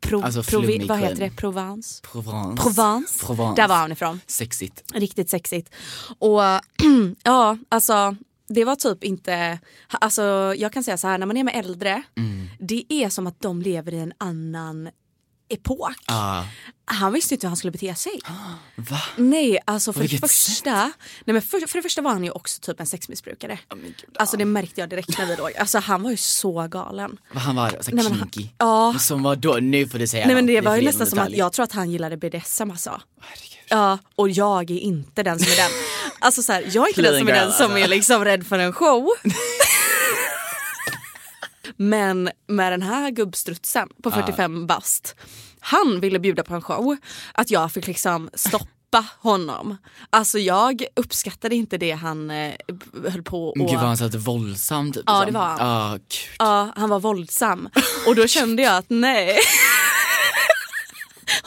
Speaker 2: Pro,
Speaker 1: Alltså,
Speaker 2: provi, vad heter det? Provence?
Speaker 1: Provence.
Speaker 2: Provence.
Speaker 1: Provence.
Speaker 2: Där var han ifrån.
Speaker 1: Sexigt.
Speaker 2: Riktigt sexigt. Och (clears throat) ja, alltså det var typ inte, alltså jag kan säga så här när man är med äldre,
Speaker 1: Mm.
Speaker 2: det är som att de lever i en annan epok.
Speaker 1: Ja.
Speaker 2: Han visste inte hur han skulle bete sig. (gasps)
Speaker 1: Va?
Speaker 2: Nej, alltså för det första, nej men för, för det första var han ju också typ en sexmissbrukare.
Speaker 1: men gud,
Speaker 2: Alltså det märkte jag direkt när vi låg. Alltså han var ju så galen.
Speaker 1: Han var så
Speaker 2: Nej, men han-
Speaker 1: kinky.
Speaker 2: ja.
Speaker 1: Som var då, nu får du säga
Speaker 2: Nej men det var ju nästan som att jag tror att han gillade BDSM alltså.
Speaker 1: Herregud.
Speaker 2: Ja, och jag är inte den som är den. (laughs) Alltså så här, jag är inte den som är
Speaker 1: Clean
Speaker 2: den
Speaker 1: girl,
Speaker 2: som
Speaker 1: alltså.
Speaker 2: är liksom rädd för en show. (laughs) Men med den här gubbstrutsen på 45 bast, han ville bjuda på en show. Att jag fick liksom stoppa honom. Alltså jag uppskattade inte det han eh, höll på och...
Speaker 1: gud var han lite våldsam typ?
Speaker 2: Ja,
Speaker 1: liksom?
Speaker 2: det var han.
Speaker 1: Ja, gud.
Speaker 2: Ja, han var våldsam. Och då kände jag att nej. (laughs)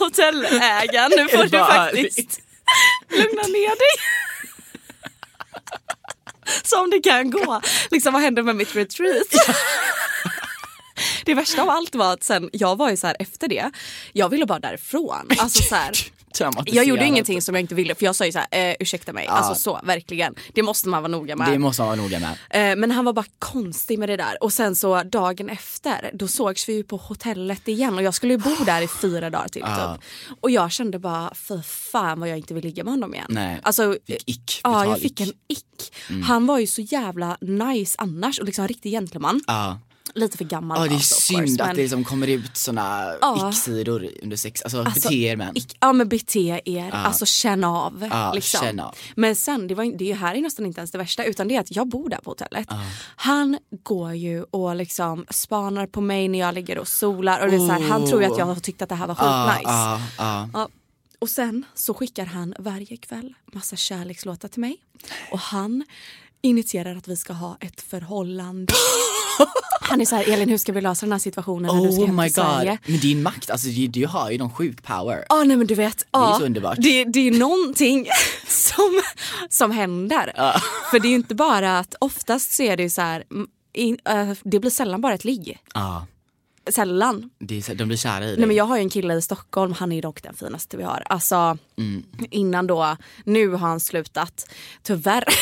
Speaker 2: Hotellägaren, nu får du faktiskt lugna ner dig. Som det kan gå. Liksom vad hände med mitt retreat? Det värsta av allt var att sen, jag var ju så här efter det, jag ville bara därifrån. Alltså så här. (laughs) jag gjorde ingenting som jag inte ville för jag sa ju så här, eh, ursäkta mig, alltså så verkligen. Det måste man vara noga med.
Speaker 1: Det måste man vara noga med.
Speaker 2: Eh, Men han var bara konstig med det där. Och sen så dagen efter, då sågs vi ju på hotellet igen och jag skulle ju bo (gasps) där i fyra dagar till typ. Och jag kände bara, för fan vad jag inte vill ligga med honom igen.
Speaker 1: Nej.
Speaker 2: Alltså,
Speaker 1: Fick ick,
Speaker 2: Ja, jag fick
Speaker 1: ick.
Speaker 2: en ick. Han var ju så jävla nice annars och liksom en riktig gentleman.
Speaker 1: Ja.
Speaker 2: Lite för gammal
Speaker 1: Ja det är
Speaker 2: alltså,
Speaker 1: synd
Speaker 2: course,
Speaker 1: att
Speaker 2: men-
Speaker 1: det liksom kommer ut såna
Speaker 2: Ja.
Speaker 1: ick-sidor under sex, alltså,
Speaker 2: Alltså,
Speaker 1: bete er män.
Speaker 2: ick- Ja men bete er, alltså känn av.
Speaker 1: Ja,
Speaker 2: liksom.
Speaker 1: känn av.
Speaker 2: Men sen, det, var, det här är nästan inte ens det värsta utan det är att jag bor där på hotellet. Han går ju och liksom spanar på mig när jag ligger och solar och det är så här, han tror ju att jag har tyckt att det här var
Speaker 1: Ja,
Speaker 2: skitnice.
Speaker 1: ja, ja.
Speaker 2: Ja. Och sen så skickar han varje kväll massa kärlekslåtar till mig. Och han initierar att vi ska ha ett förhållande. (laughs) Han är så här, Elin hur ska vi lösa den här situationen när du ska
Speaker 1: Oh
Speaker 2: hem
Speaker 1: my
Speaker 2: till Sverige?
Speaker 1: god. Men din makt, alltså du, du har ju någon sjuk power.
Speaker 2: Ja nej men du vet, ja,
Speaker 1: så underbart.
Speaker 2: Det, det är någonting (laughs) som, som händer. För det är ju inte bara att oftast så är det ju så här, in, äh, det blir sällan bara ett ligg. Sällan.
Speaker 1: det är, de blir kära i dig.
Speaker 2: Nej men jag har ju en kille i Stockholm, han är dock den finaste vi har. Alltså
Speaker 1: Mm.
Speaker 2: innan då, nu har han slutat, tyvärr. (laughs)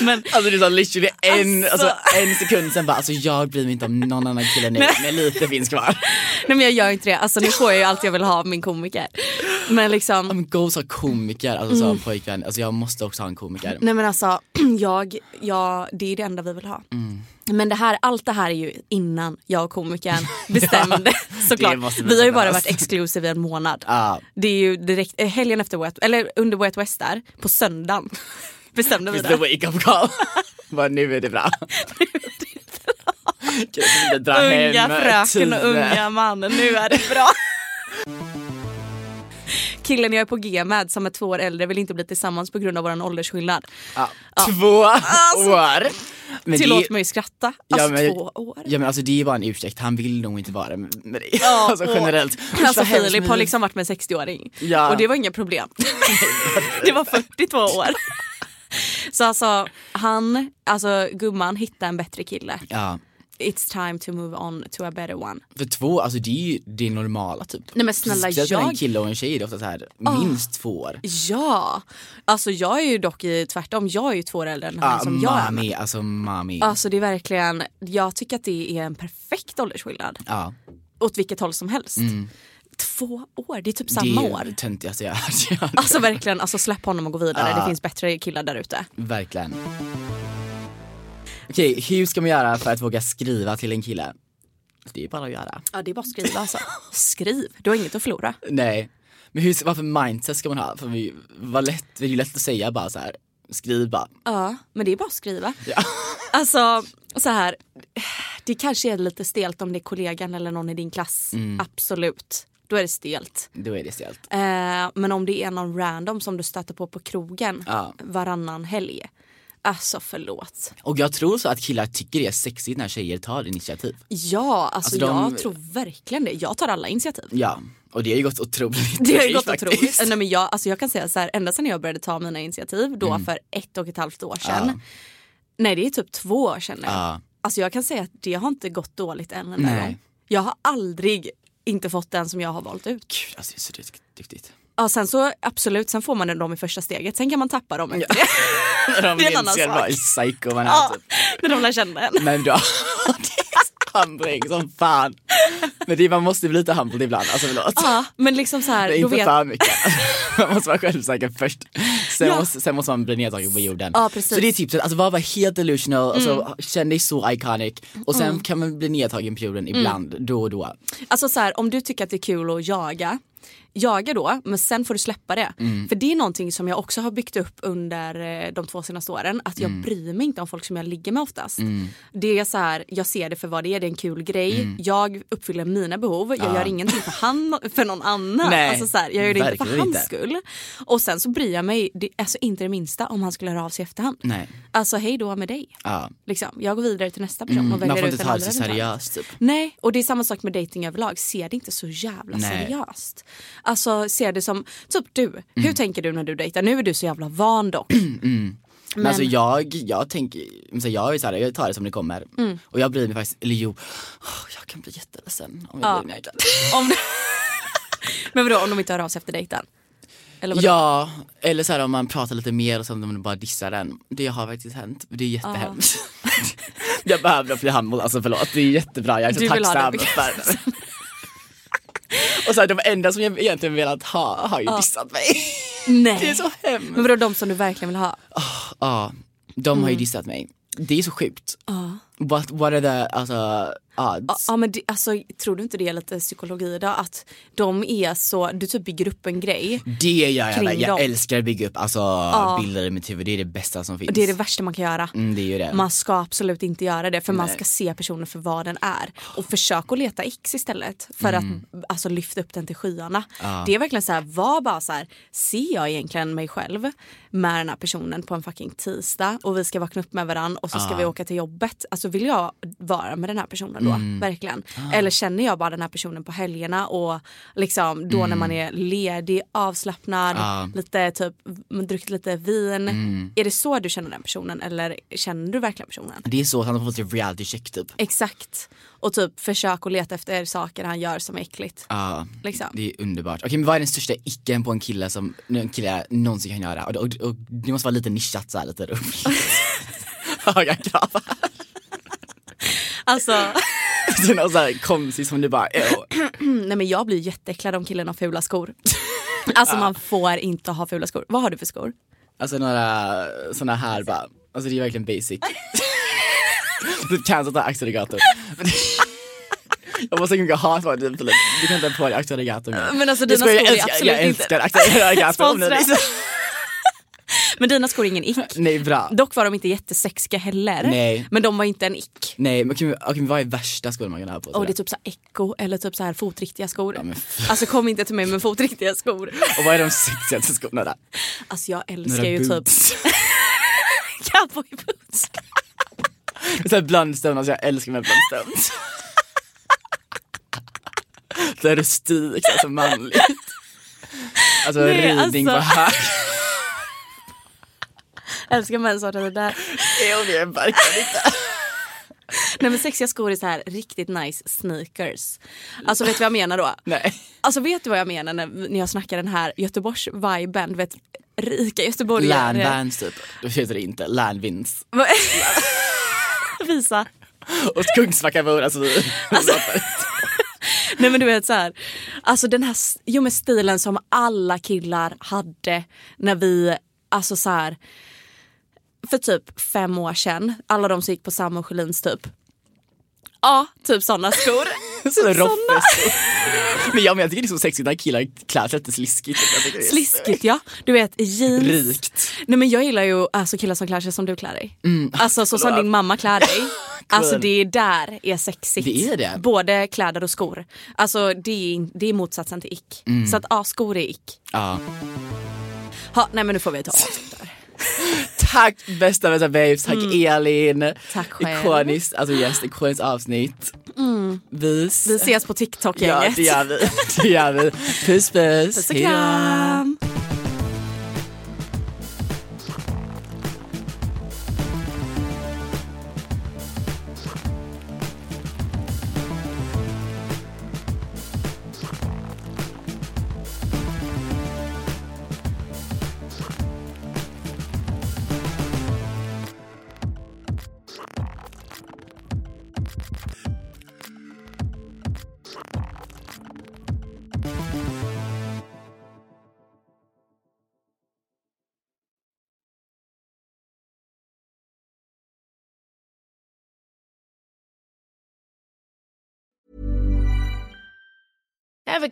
Speaker 2: men
Speaker 1: Alltså det är så literally en,
Speaker 2: Alltså.
Speaker 1: alltså, en sekund sen bara, alltså jag bryr mig inte om någon annan kille nu, (laughs) men lite finns kvar.
Speaker 2: Nej men jag gör inte det, alltså nu får jag ju allt jag vill ha av min komiker. Men
Speaker 1: Ja,
Speaker 2: liksom,
Speaker 1: men Ghost har komiker, alltså som pojkvän. Alltså jag måste också ha en komiker.
Speaker 2: nej men alltså, (clears throat) jag, jag, det är det enda vi vill ha.
Speaker 1: Mm.
Speaker 2: Men det här, allt det här är ju innan jag och komikern (laughs) bestämde såklart.
Speaker 1: måste bli
Speaker 2: Vi har ju bara varit exclusive i en månad.
Speaker 1: Ja.
Speaker 2: Det är ju direkt, eh, helgen efter Wet, eller under Wet West där, på söndagen (laughs) bestämde vi
Speaker 1: The
Speaker 2: det.
Speaker 1: wake up call. (laughs) Bara nu är det bra. Dra
Speaker 2: Unga fröken och unga mannen, nu är det bra. Killen jag är på G med som är två år äldre vill inte bli tillsammans på grund av vår åldersskillnad.
Speaker 1: Ja, Två år. Men
Speaker 2: Tillåt
Speaker 1: det,
Speaker 2: mig skratta.
Speaker 1: Ja,
Speaker 2: Alltså
Speaker 1: men-
Speaker 2: två år.
Speaker 1: Ja men alltså det är bara en ursäkt, han vill nog inte vara med dig.
Speaker 2: Ja, (laughs)
Speaker 1: alltså generellt.
Speaker 2: Alltså Filip har liksom varit med en 60-åring.
Speaker 1: Ja.
Speaker 2: Och det var inga problem. (laughs) det var 42 år. (laughs) Så alltså han, alltså gumman hittade en bättre kille.
Speaker 1: Ja,
Speaker 2: It's time to move on to a better one.
Speaker 1: för två, alltså det är ju det normala typ.
Speaker 2: Nej men snälla
Speaker 1: Speciellt med en
Speaker 2: jag,
Speaker 1: kille och en tjej är det ofta så här minst två år.
Speaker 2: ja. Alltså jag är ju dock i, tvärtom, jag är ju två år äldre än han
Speaker 1: Ja,
Speaker 2: som jag är med.
Speaker 1: mami, alltså mami.
Speaker 2: Alltså det är verkligen, jag tycker att det är en perfekt åldersskillnad.
Speaker 1: Ja,
Speaker 2: Åt vilket håll som helst. Två år, det är typ
Speaker 1: det
Speaker 2: samma
Speaker 1: är
Speaker 2: år.
Speaker 1: det töntigaste jag hört.
Speaker 2: Alltså verkligen, alltså släpp honom och gå vidare.
Speaker 1: Ja.
Speaker 2: Det finns bättre killar där ute.
Speaker 1: Verkligen. Okej, hur ska man göra för att våga skriva till en kille? Det är bara att göra.
Speaker 2: Ja det är bara att skriva alltså. (laughs) Skriv, du har inget att förlora.
Speaker 1: Nej. Men hur, vad för mindset ska man ha? För vi, vad lätt, det är ju lätt att säga bara så här. skriv bara.
Speaker 2: Ja, men det är bara att skriva.
Speaker 1: Ja. (laughs)
Speaker 2: Alltså så här, det kanske är lite stelt om det är kollegan eller någon i din klass. Absolut, då är det stelt.
Speaker 1: Då är det stelt.
Speaker 2: Eh, men om det är någon random som du stöter på på krogen
Speaker 1: Ja.
Speaker 2: varannan helg. Alltså förlåt.
Speaker 1: Och jag tror så att killar tycker det är sexigt när tjejer tar initiativ.
Speaker 2: Ja, alltså,
Speaker 1: Alltså, de-
Speaker 2: jag tror verkligen det. Jag tar alla initiativ.
Speaker 1: Ja, och det har ju gått otroligt
Speaker 2: Det har ju gått
Speaker 1: faktiskt.
Speaker 2: otroligt. Nej, men jag, alltså jag kan säga så här, ända sedan jag började ta mina initiativ då för ett och ett halvt år sedan.
Speaker 1: Mm. Ja.
Speaker 2: Nej det är typ två år sedan nu.
Speaker 1: Ja.
Speaker 2: Alltså jag kan säga att det har inte gått dåligt än en gång. Jag har aldrig inte fått den som jag har valt ut.
Speaker 1: Gud, alltså det är så duktigt.
Speaker 2: Ja, sen så absolut, sen får man dem i första steget. Sen kan man tappa dem.
Speaker 1: När (laughs) de
Speaker 2: Det är en annan sak.
Speaker 1: vad psycho man är
Speaker 2: Ja,
Speaker 1: typ.
Speaker 2: när de lär känna en.
Speaker 1: Men då, (laughs) är humbling som fan. Men det, man måste bli lite humble ibland, alltså förlåt.
Speaker 2: Ja, men liksom så här,
Speaker 1: är
Speaker 2: då
Speaker 1: inte
Speaker 2: vet...
Speaker 1: för mycket. (laughs) Man måste vara självsäker först. Sen,
Speaker 2: Ja.
Speaker 1: måste, sen måste man bli nedtagen på jorden.
Speaker 2: Ja, precis.
Speaker 1: Så det är tipset, alltså bara vara helt delusional,
Speaker 2: Mm.
Speaker 1: alltså, känn dig så iconic. Och sen kan man bli nedtagen på jorden ibland,
Speaker 2: Mm.
Speaker 1: då och då.
Speaker 2: Alltså så här, om du tycker att det är kul att jaga, jaga då men sen får du släppa det.
Speaker 1: Mm.
Speaker 2: För det är någonting som jag också har byggt upp under eh, de två senaste åren. Att
Speaker 1: Mm.
Speaker 2: jag bryr mig inte om folk som jag ligger med oftast. Det är så här, jag ser det för vad det är, det är en kul grej.
Speaker 1: Mm.
Speaker 2: Jag uppfyller mina behov, jag gör ingenting för, han, för någon annan.
Speaker 1: Nej,
Speaker 2: alltså så här, jag gör det inte för hans
Speaker 1: inte.
Speaker 2: skull. Och sen så bryr jag mig det, alltså inte det minsta om han skulle höra av sig i efterhand.
Speaker 1: Nej.
Speaker 2: Alltså hej då med dig.
Speaker 1: Ja.
Speaker 2: Liksom. Jag går vidare till nästa person
Speaker 1: Mm,
Speaker 2: och
Speaker 1: man
Speaker 2: väljer
Speaker 1: får
Speaker 2: ut
Speaker 1: inte ta det så seriöst typ.
Speaker 2: Nej, och det är samma sak med dating överlag. Se det inte så jävla
Speaker 1: Nej.
Speaker 2: seriöst. Alltså se det som, typ du,
Speaker 1: Mm.
Speaker 2: hur tänker du när du dejtar? Nu är du så jävla van dock. (clears throat)
Speaker 1: Men, alltså jag, jag tänker, så jag är så här, jag tar det som det kommer.
Speaker 2: Mm.
Speaker 1: Och jag blir mig faktiskt, eller jo, jag kan bli jätteledsen om jag
Speaker 2: Ja.
Speaker 1: blir nekad.
Speaker 2: Om (laughs) Men vadå om de inte hör av sig efter dejten? Eller?
Speaker 1: Ja, eller så här om man pratar lite mer och så om de bara dissar den. Det har faktiskt hänt, det är jättehemskt. (laughs) jag behöver bli humble, alltså förlåt, det är jättebra, jag är så tacksam
Speaker 2: det
Speaker 1: för det. Och så här, de enda som jag egentligen velat ha har ju dissat mig.
Speaker 2: Nej.
Speaker 1: Det är så hemskt.
Speaker 2: Men vadå de som du verkligen vill ha?
Speaker 1: Ja, de
Speaker 2: Mm.
Speaker 1: har ju dissat mig. Det är så sjukt. What, what are the alltså, odds?
Speaker 2: Ja men det, alltså, tror du inte det är lite psykologi då? Att de är så, du typ bygger upp en grej.
Speaker 1: Det gör jag, jag
Speaker 2: dem.
Speaker 1: älskar att bygga upp alltså, bilder i mitt huvud, det är det bästa som finns.
Speaker 2: Och det är det värsta man kan göra.
Speaker 1: Mm, det är det.
Speaker 2: Man ska absolut inte göra det för man
Speaker 1: Nej.
Speaker 2: ska se personen för vad den är. Och försök att leta x istället för att alltså, lyfta upp den till skyarna. Det är verkligen så här, var bara så här, ser jag egentligen mig själv med den här personen på en fucking tisdag och vi ska vakna upp med varandra och så ska vi åka till jobbet. Alltså vill jag vara med den här personen då? Verkligen. Eller känner jag bara den här personen på helgerna och liksom då när man är ledig, avslappnad,
Speaker 1: Ja.
Speaker 2: lite typ druckit lite vin. Är det så du känner den personen eller känner du verkligen personen?
Speaker 1: Det är så att han har fått ett reality check typ.
Speaker 2: Exakt. Och typ försök att leta efter saker han gör som är äckligt.
Speaker 1: Ja,
Speaker 2: Liksom.
Speaker 1: det är underbart. Okej men vad är den största icken på en kille som en kille någonsin kan göra? Och, och, och det måste vara lite nischat såhär, lite roligt. Höga krav.
Speaker 2: Alltså, (laughs)
Speaker 1: Det är något såhär konstigt som du bara, (clears throat)
Speaker 2: nej men jag blir jätteäcklad om killen har fula skor. (laughs) Alltså man får inte ha fula skor. Vad har du för skor?
Speaker 1: Alltså några såna här bara, alltså det är verkligen basic. (laughs) typ Kansas har Axel Regato. Jag måste mycket hat på det, du kan inte ha på dig Axel Regato mer.
Speaker 2: Men alltså
Speaker 1: Jag
Speaker 2: dina skor är
Speaker 1: jag älskar,
Speaker 2: absolut
Speaker 1: jag
Speaker 2: inte
Speaker 1: älskar Axel Regato.
Speaker 2: Sponsra.
Speaker 1: onödigt.
Speaker 2: Men dina skor är ingen ick. (laughs)
Speaker 1: Nej bra.
Speaker 2: Dock var de inte jättesexiga heller.
Speaker 1: Nej.
Speaker 2: Men de var inte en ick.
Speaker 1: Nej men okej, men vad är värsta skor man kan ha på sig?
Speaker 2: Och det är typ så här eco eller typ så här fotriktiga skor.
Speaker 1: Ja, men
Speaker 2: Alltså kom inte till mig med fotriktiga skor.
Speaker 1: Och vad är de sexigaste skorna där? (laughs)
Speaker 2: Alltså jag älskar
Speaker 1: Några
Speaker 2: ju typ
Speaker 1: boots.
Speaker 2: cowboy boots.
Speaker 1: Såhär blandstones, alltså jag älskar med blandstones. Så är det rustikt, alltså manligt. Alltså
Speaker 2: Nej,
Speaker 1: ridning
Speaker 2: alltså.
Speaker 1: på hög.
Speaker 2: Älskar män som det där.
Speaker 1: Jo det är verkligen inte. (laughs)
Speaker 2: Nej men sexiga skor är så här riktigt nice sneakers. Alltså vet du vad jag menar då?
Speaker 1: Nej.
Speaker 2: Alltså vet du vad jag menar när, när jag snackar den här Göteborgs-viben? Du vet rika göteborgare.
Speaker 1: Landvans typ. Då heter det inte Landvins. (laughs)
Speaker 2: Visa.
Speaker 1: Och Kungsbackabor, alltså. alltså (laughs)
Speaker 2: Nej men du vet så här. Alltså den här jo, men stilen som alla killar hade när vi, alltså så här. För typ fem år sedan, alla de som gick på Sam och Sjölins typ. Ja, typ sådana skor. (laughs)
Speaker 1: så
Speaker 2: Typ såna.
Speaker 1: roffes. Men jag, men jag tycker det är så sexigt när killar klär sig lite sliskigt.
Speaker 2: Sliskigt ja. Du vet jeans.
Speaker 1: Rikt.
Speaker 2: Nej men jag gillar ju alltså, killar som klär sig som du klär dig. Alltså så som din mamma klär dig. (laughs) Alltså det är där är sexigt.
Speaker 1: Det är det.
Speaker 2: Både kläder och skor. Alltså det är, det är motsatsen till ick. Så att ja, skor är ick.
Speaker 1: Ja.
Speaker 2: Ha, nej men nu får vi ta där. (laughs) (laughs)
Speaker 1: Tack bästa bästa babes, tack Elin.
Speaker 2: Tack själv.
Speaker 1: Ikoniskt, alltså yes, ikoniskt avsnitt. Vi,
Speaker 2: Vi ses på
Speaker 1: Ja
Speaker 2: TikTok-gänget.
Speaker 1: det gör vi. (laughs) Det gör vi. Puss puss.
Speaker 2: Puss och kram.